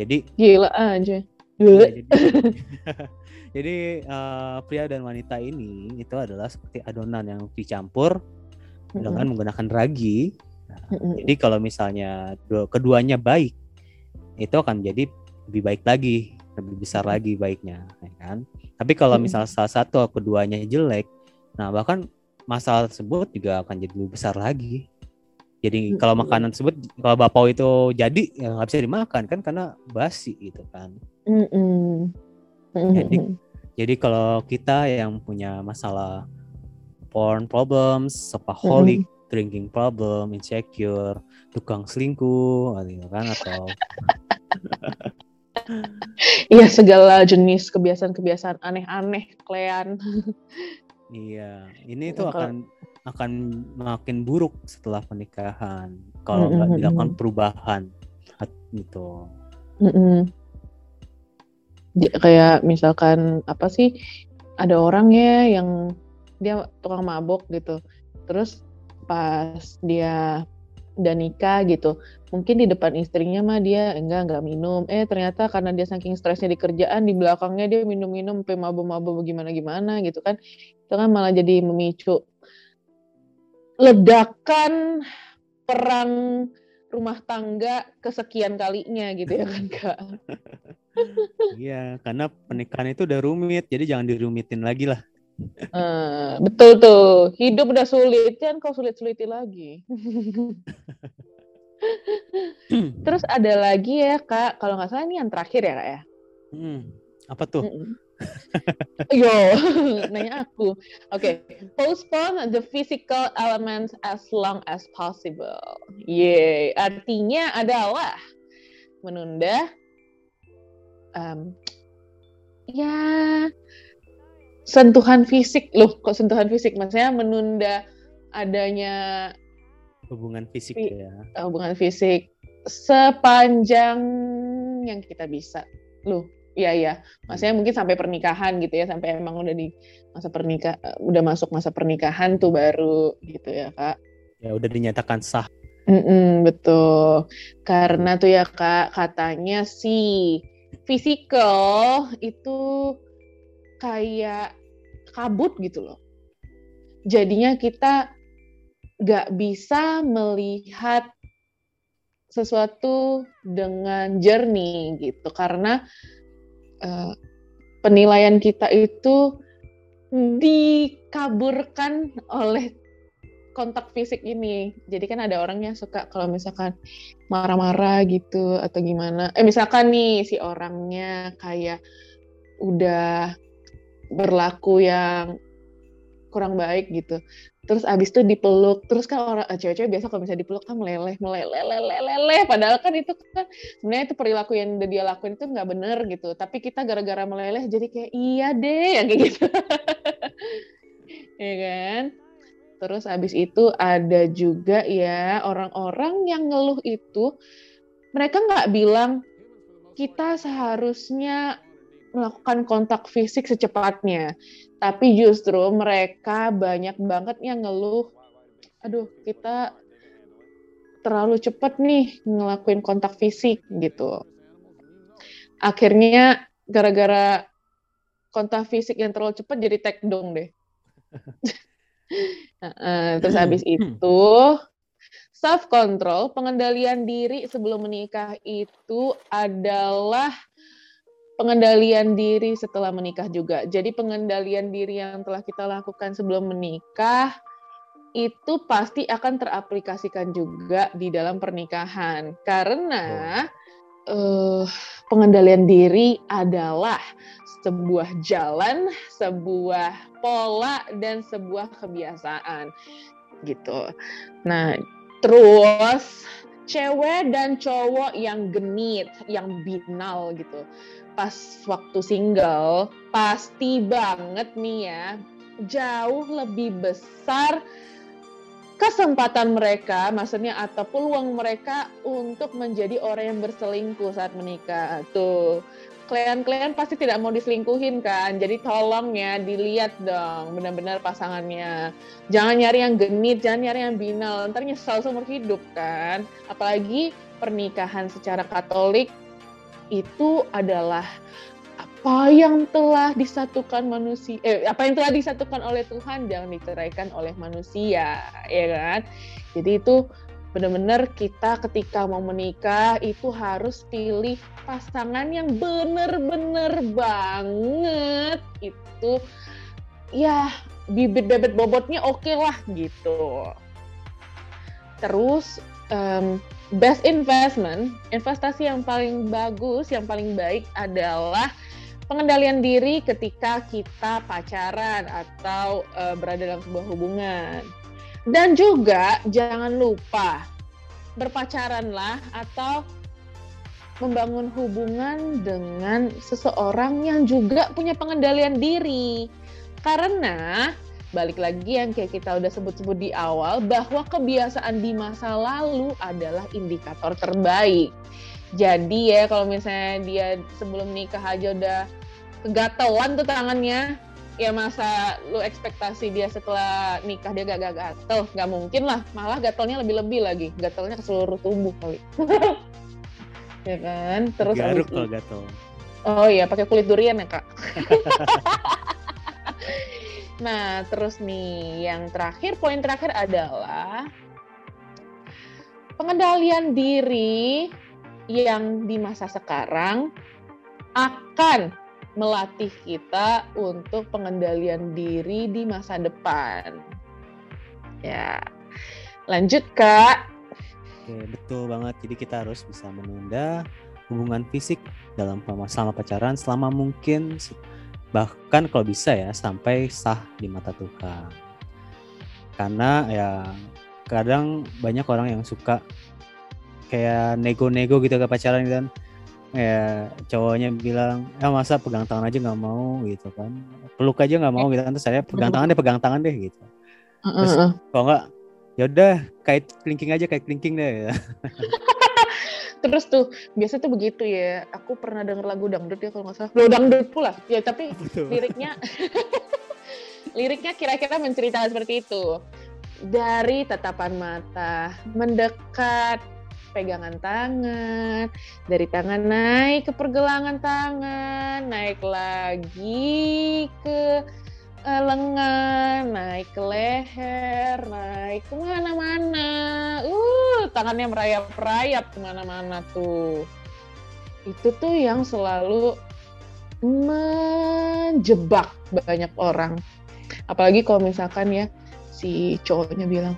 Jadi gila aja. ya, jadi, jadi eh, pria dan wanita ini itu adalah seperti adonan yang dicampur dengan menggunakan ragi. Nah, Mm-mm. Jadi kalau misalnya dua- keduanya baik, itu akan menjadi lebih baik lagi, lebih besar lagi baiknya, ya kan? Tapi kalau Mm-mm. misalnya salah satu atau keduanya jelek, nah bahkan masalah tersebut juga akan jadi lebih besar lagi. Jadi kalau makanan tersebut, kalau bapau itu jadi ya nggak bisa dimakan kan karena basi gitu kan. Mm-mm. Jadi Mm-mm. Jadi kalau kita yang punya masalah porn problems, shopaholic, drinking problem, insecure, tukang selingkuh, gitu kan atau Iya segala jenis kebiasaan-kebiasaan aneh-aneh kalian. iya, ini Ya, tuh kalau- akan akan makin buruk setelah pernikahan kalau nggak Mm-mm, dilakukan mm-mm. perubahan gitu. Mm-mm. Di- kayak misalkan apa sih ada orang ya yang dia tukang mabok gitu. Terus pas dia udah nikah gitu mungkin di depan istrinya mah dia enggak enggak minum. Eh ternyata karena dia saking stresnya di kerjaan di belakangnya dia minum-minum sampai mabuk-mabuk gimana gimana gitu kan. Itu kan malah jadi memicu ledakan perang rumah tangga kesekian kalinya gitu ya kan kak Iya, karena pernikahan itu udah rumit, jadi jangan dirumitin lagi lah. Eh, betul tuh hidup udah sulit kan kau sulit-sulitin lagi terus ada lagi ya kak kalau nggak salah ini yang terakhir ya kak ya Hmm, apa tuh? Mm-mm. Yo, nanya aku. Oke, postpone the physical elements as long as possible. Yeay, artinya adalah menunda, em, ya sentuhan fisik loh. Kok sentuhan fisik? Maksudnya menunda adanya Hubungan fisik Fi- ya. hubungan fisik sepanjang yang kita bisa. Loh, iya iya. Maksudnya mungkin sampai pernikahan gitu ya, sampai emang udah di masa pernikah udah masuk masa pernikahan tuh baru gitu ya, Kak. Ya udah dinyatakan sah. Mm-mm, betul. Karena tuh ya, Kak, katanya sih physical itu kayak kabut gitu loh. Jadinya kita nggak bisa melihat sesuatu dengan jernih gitu karena eh, penilaian kita itu dikaburkan oleh kontak fisik ini. Jadi kan ada orang yang suka kalau misalkan marah-marah gitu atau gimana. Eh misalkan nih si orangnya kayak udah berlaku yang kurang baik gitu. Terus abis itu dipeluk. Terus kan orang eh, cewek-cewek biasa kalau misalnya dipeluk kan meleleh meleleh meleleh meleleh padahal kan itu kan sebenarnya itu perilaku yang udah dia lakuin itu nggak bener gitu. Tapi kita gara-gara meleleh jadi kayak iya deh yang kayak gitu. Ya kan terus abis itu ada juga ya orang-orang yang ngeluh itu mereka nggak bilang kita seharusnya melakukan kontak fisik secepatnya. Tapi justru mereka banyak banget yang ngeluh, aduh kita terlalu cepat nih ngelakuin kontak fisik gitu. Akhirnya gara-gara kontak fisik yang terlalu cepat jadi dong deh. Terus habis itu self control, pengendalian diri sebelum menikah itu adalah pengendalian diri setelah menikah juga. Jadi pengendalian diri yang telah kita lakukan sebelum menikah itu pasti akan teraplikasikan juga di dalam pernikahan. Karena uh, pengendalian diri adalah sebuah jalan, sebuah pola dan sebuah kebiasaan gitu. Nah, terus cewek dan cowok yang genit, yang binal gitu pas waktu single pasti banget nih ya jauh lebih besar kesempatan mereka, maksudnya atau peluang mereka untuk menjadi orang yang berselingkuh saat menikah. Tuh, klien-klien pasti tidak mau diselingkuhin kan, jadi tolong ya dilihat dong benar-benar pasangannya. Jangan nyari yang genit, jangan nyari yang binal, ntar nyesal seumur hidup kan. Apalagi pernikahan secara Katolik itu adalah apa yang telah disatukan manusia eh, apa yang telah disatukan oleh Tuhan jangan diceraikan oleh manusia ya kan jadi itu benar-benar kita ketika mau menikah itu harus pilih pasangan yang benar-benar banget itu ya bibit bebet bobotnya oke okay lah gitu terus um, best investment, investasi yang paling bagus, yang paling baik adalah pengendalian diri ketika kita pacaran atau uh, berada dalam sebuah hubungan. Dan juga jangan lupa berpacaranlah atau membangun hubungan dengan seseorang yang juga punya pengendalian diri. Karena balik lagi yang kayak kita udah sebut-sebut di awal bahwa kebiasaan di masa lalu adalah indikator terbaik. Jadi ya kalau misalnya dia sebelum nikah aja udah kegatelan tuh tangannya, ya masa lu ekspektasi dia setelah nikah dia gak, gak gatel? Gak mungkin lah, malah gatelnya lebih-lebih lagi, gatelnya ke seluruh tubuh kali. ya kan? Terus Garuk kalau gatel. Oh iya, pakai kulit durian ya kak. Nah, terus nih yang terakhir, poin terakhir adalah pengendalian diri yang di masa sekarang akan melatih kita untuk pengendalian diri di masa depan. Ya, lanjut kak. Oke, betul banget. Jadi kita harus bisa menunda hubungan fisik dalam selama pacaran selama mungkin bahkan kalau bisa ya sampai sah di mata Tuhan karena ya kadang banyak orang yang suka kayak nego-nego gitu ke pacaran dan ya cowoknya bilang ya masa pegang tangan aja nggak mau gitu kan. Peluk aja nggak mau gitu kan. Terus saya pegang tangan deh pegang tangan deh gitu. Terus kalau nggak yaudah kait kelingking aja kayak kelingking deh. Terus tuh biasa tuh begitu ya. Aku pernah denger lagu dangdut ya kalau nggak salah. Lo dangdut pula. Ya tapi Betul. liriknya liriknya kira-kira menceritakan seperti itu. Dari tatapan mata mendekat pegangan tangan dari tangan naik ke pergelangan tangan naik lagi ke uh, lengan, naik ke leher, naik ke mana-mana. Uh, tangannya merayap-rayap ke mana-mana tuh. Itu tuh yang selalu menjebak banyak orang. Apalagi kalau misalkan ya si cowoknya bilang,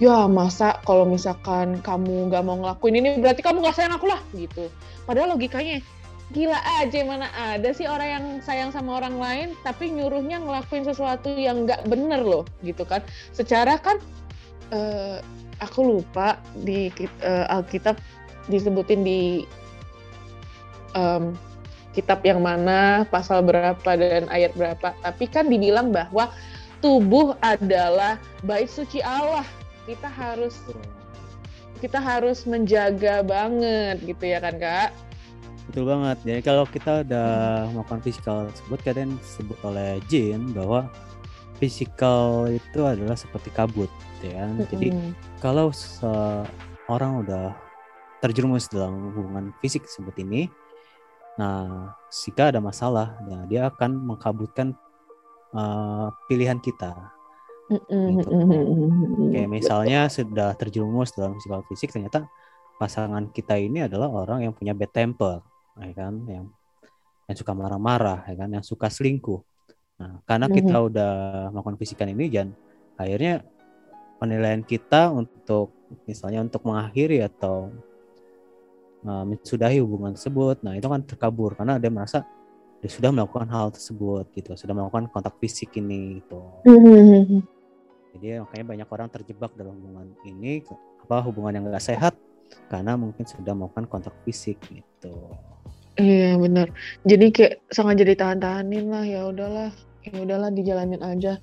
ya masa kalau misalkan kamu nggak mau ngelakuin ini berarti kamu nggak sayang aku lah gitu. Padahal logikanya gila aja mana ada sih orang yang sayang sama orang lain tapi nyuruhnya ngelakuin sesuatu yang nggak bener loh gitu kan. Secara kan uh, aku lupa di uh, Alkitab disebutin di um, kitab yang mana pasal berapa dan ayat berapa. Tapi kan dibilang bahwa tubuh adalah bait suci Allah kita harus kita harus menjaga banget gitu ya kan kak Betul banget. Jadi kalau kita udah melakukan fisikal tersebut, kadang disebut oleh Jin bahwa fisikal itu adalah seperti kabut, ya. Mm-hmm. Jadi kalau seorang udah terjerumus dalam hubungan fisik seperti ini, nah jika ada masalah, nah dia akan mengkabutkan uh, pilihan kita. Gitu. Kayak misalnya sudah terjerumus dalam fisikal fisik, ternyata pasangan kita ini adalah orang yang punya bad temper ya kan yang yang suka marah-marah ya kan yang suka selingkuh nah karena mm-hmm. kita udah melakukan fisikan ini dan akhirnya penilaian kita untuk misalnya untuk mengakhiri atau uh, mensudahi hubungan tersebut nah itu kan terkabur karena dia merasa dia sudah melakukan hal tersebut gitu sudah melakukan kontak fisik ini gitu mm-hmm. Jadi makanya banyak orang terjebak dalam hubungan ini apa hubungan yang gak sehat karena mungkin sudah melakukan kontak fisik gitu Iya benar. Jadi kayak sangat jadi tahan-tahanin lah ya udahlah, ya udahlah dijalanin aja.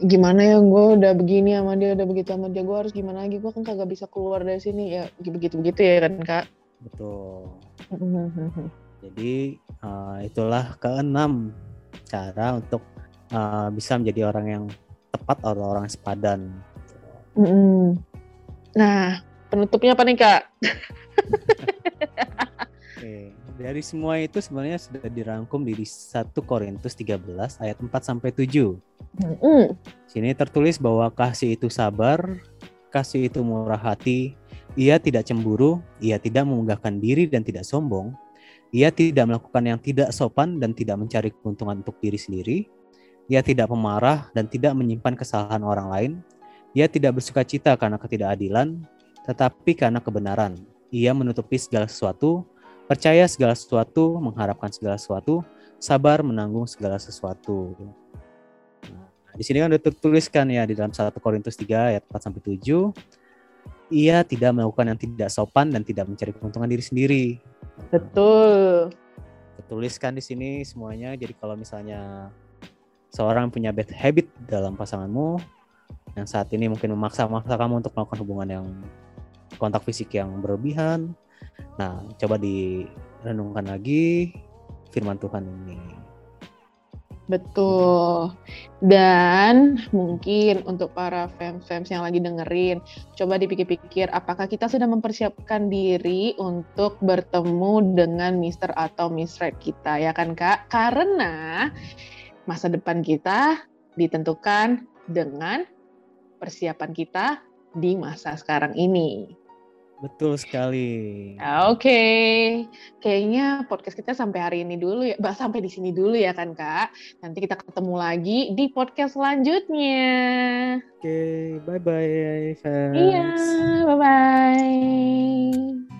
Gimana ya gue udah begini sama dia, udah begitu sama dia, gue harus gimana lagi? Gue kan kagak bisa keluar dari sini ya begitu-begitu ya kan kak? Betul. Jadi uh, itulah keenam cara untuk uh, bisa menjadi orang yang tepat atau orang yang sepadan. Nah penutupnya apa nih kak? Dari semua itu sebenarnya sudah dirangkum di 1 Korintus 13 ayat 4 sampai 7. Mm. Sini tertulis bahwa kasih itu sabar, kasih itu murah hati, ia tidak cemburu, ia tidak memegahkan diri dan tidak sombong, ia tidak melakukan yang tidak sopan dan tidak mencari keuntungan untuk diri sendiri, ia tidak pemarah dan tidak menyimpan kesalahan orang lain, ia tidak bersuka cita karena ketidakadilan, tetapi karena kebenaran. Ia menutupi segala sesuatu, Percaya segala sesuatu, mengharapkan segala sesuatu, sabar menanggung segala sesuatu. Nah, di sini kan udah tertuliskan ya di dalam 1 Korintus 3 ayat 4 sampai 7. Ia tidak melakukan yang tidak sopan dan tidak mencari keuntungan diri sendiri. Betul. Tertuliskan di sini semuanya. Jadi kalau misalnya seorang punya bad habit dalam pasanganmu yang saat ini mungkin memaksa-maksa kamu untuk melakukan hubungan yang kontak fisik yang berlebihan, Nah, coba direnungkan lagi firman Tuhan ini. Betul. Dan mungkin untuk para fans-fans yang lagi dengerin, coba dipikir-pikir apakah kita sudah mempersiapkan diri untuk bertemu dengan Mr. atau Miss Red kita, ya kan Kak? Karena masa depan kita ditentukan dengan persiapan kita di masa sekarang ini. Betul sekali. Oke, okay. kayaknya podcast kita sampai hari ini dulu ya, bah sampai di sini dulu ya kan kak. Nanti kita ketemu lagi di podcast selanjutnya. Oke, okay, bye bye. Iya, bye bye.